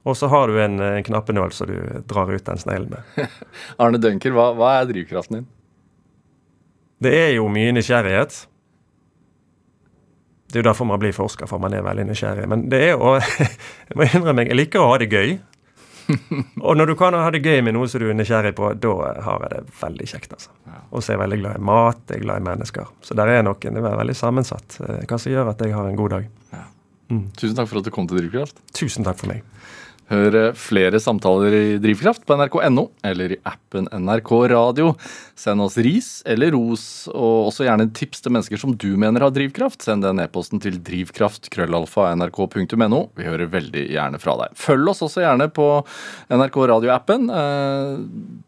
D: Og så har du en, eh, en knappenål som du drar ut den sneglen med. [laughs]
B: Arne Dunker, hva, hva er drivkraften din?
D: Det er jo mye nysgjerrighet. Det er jo derfor man blir forsker, for man er veldig nysgjerrig. Men det er jo [laughs] Jeg må innrømme, jeg liker å ha det gøy. Og når du kan ha det gøy med noe som du er nysgjerrig på, da har jeg det veldig kjekt. altså. Og så er jeg veldig glad i mat, jeg er glad i mennesker. Så der er noen, det er veldig sammensatt, eh, hva som gjør at jeg har en god dag.
B: Tusen takk for at du kom til Drivkraft.
D: Tusen takk for meg.
B: Hør eh, flere samtaler i Drivkraft på nrk.no eller i appen NRK Radio. Send oss ris eller ros, og også gjerne tips til mennesker som du mener har drivkraft. Send den e-posten til drivkraft.krøllalfa.nrk.no. Vi hører veldig gjerne fra deg. Følg oss også gjerne på NRK Radio-appen. Eh,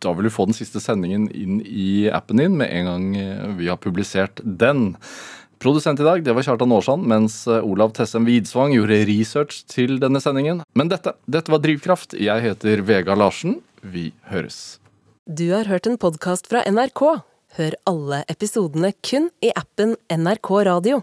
B: Da vil du få den siste sendingen inn i appen din med en gang eh, vi har publisert den. Produsent i dag det var Kjartan Aarsand, mens eh, Olav Tessem Widsvang gjorde research til denne sendingen. Men dette, dette var Drivkraft. Jeg heter Vega Larsen. Vi høres.
A: Du har hørt en podkast fra NRK. Hør alle episodene kun i appen NRK Radio.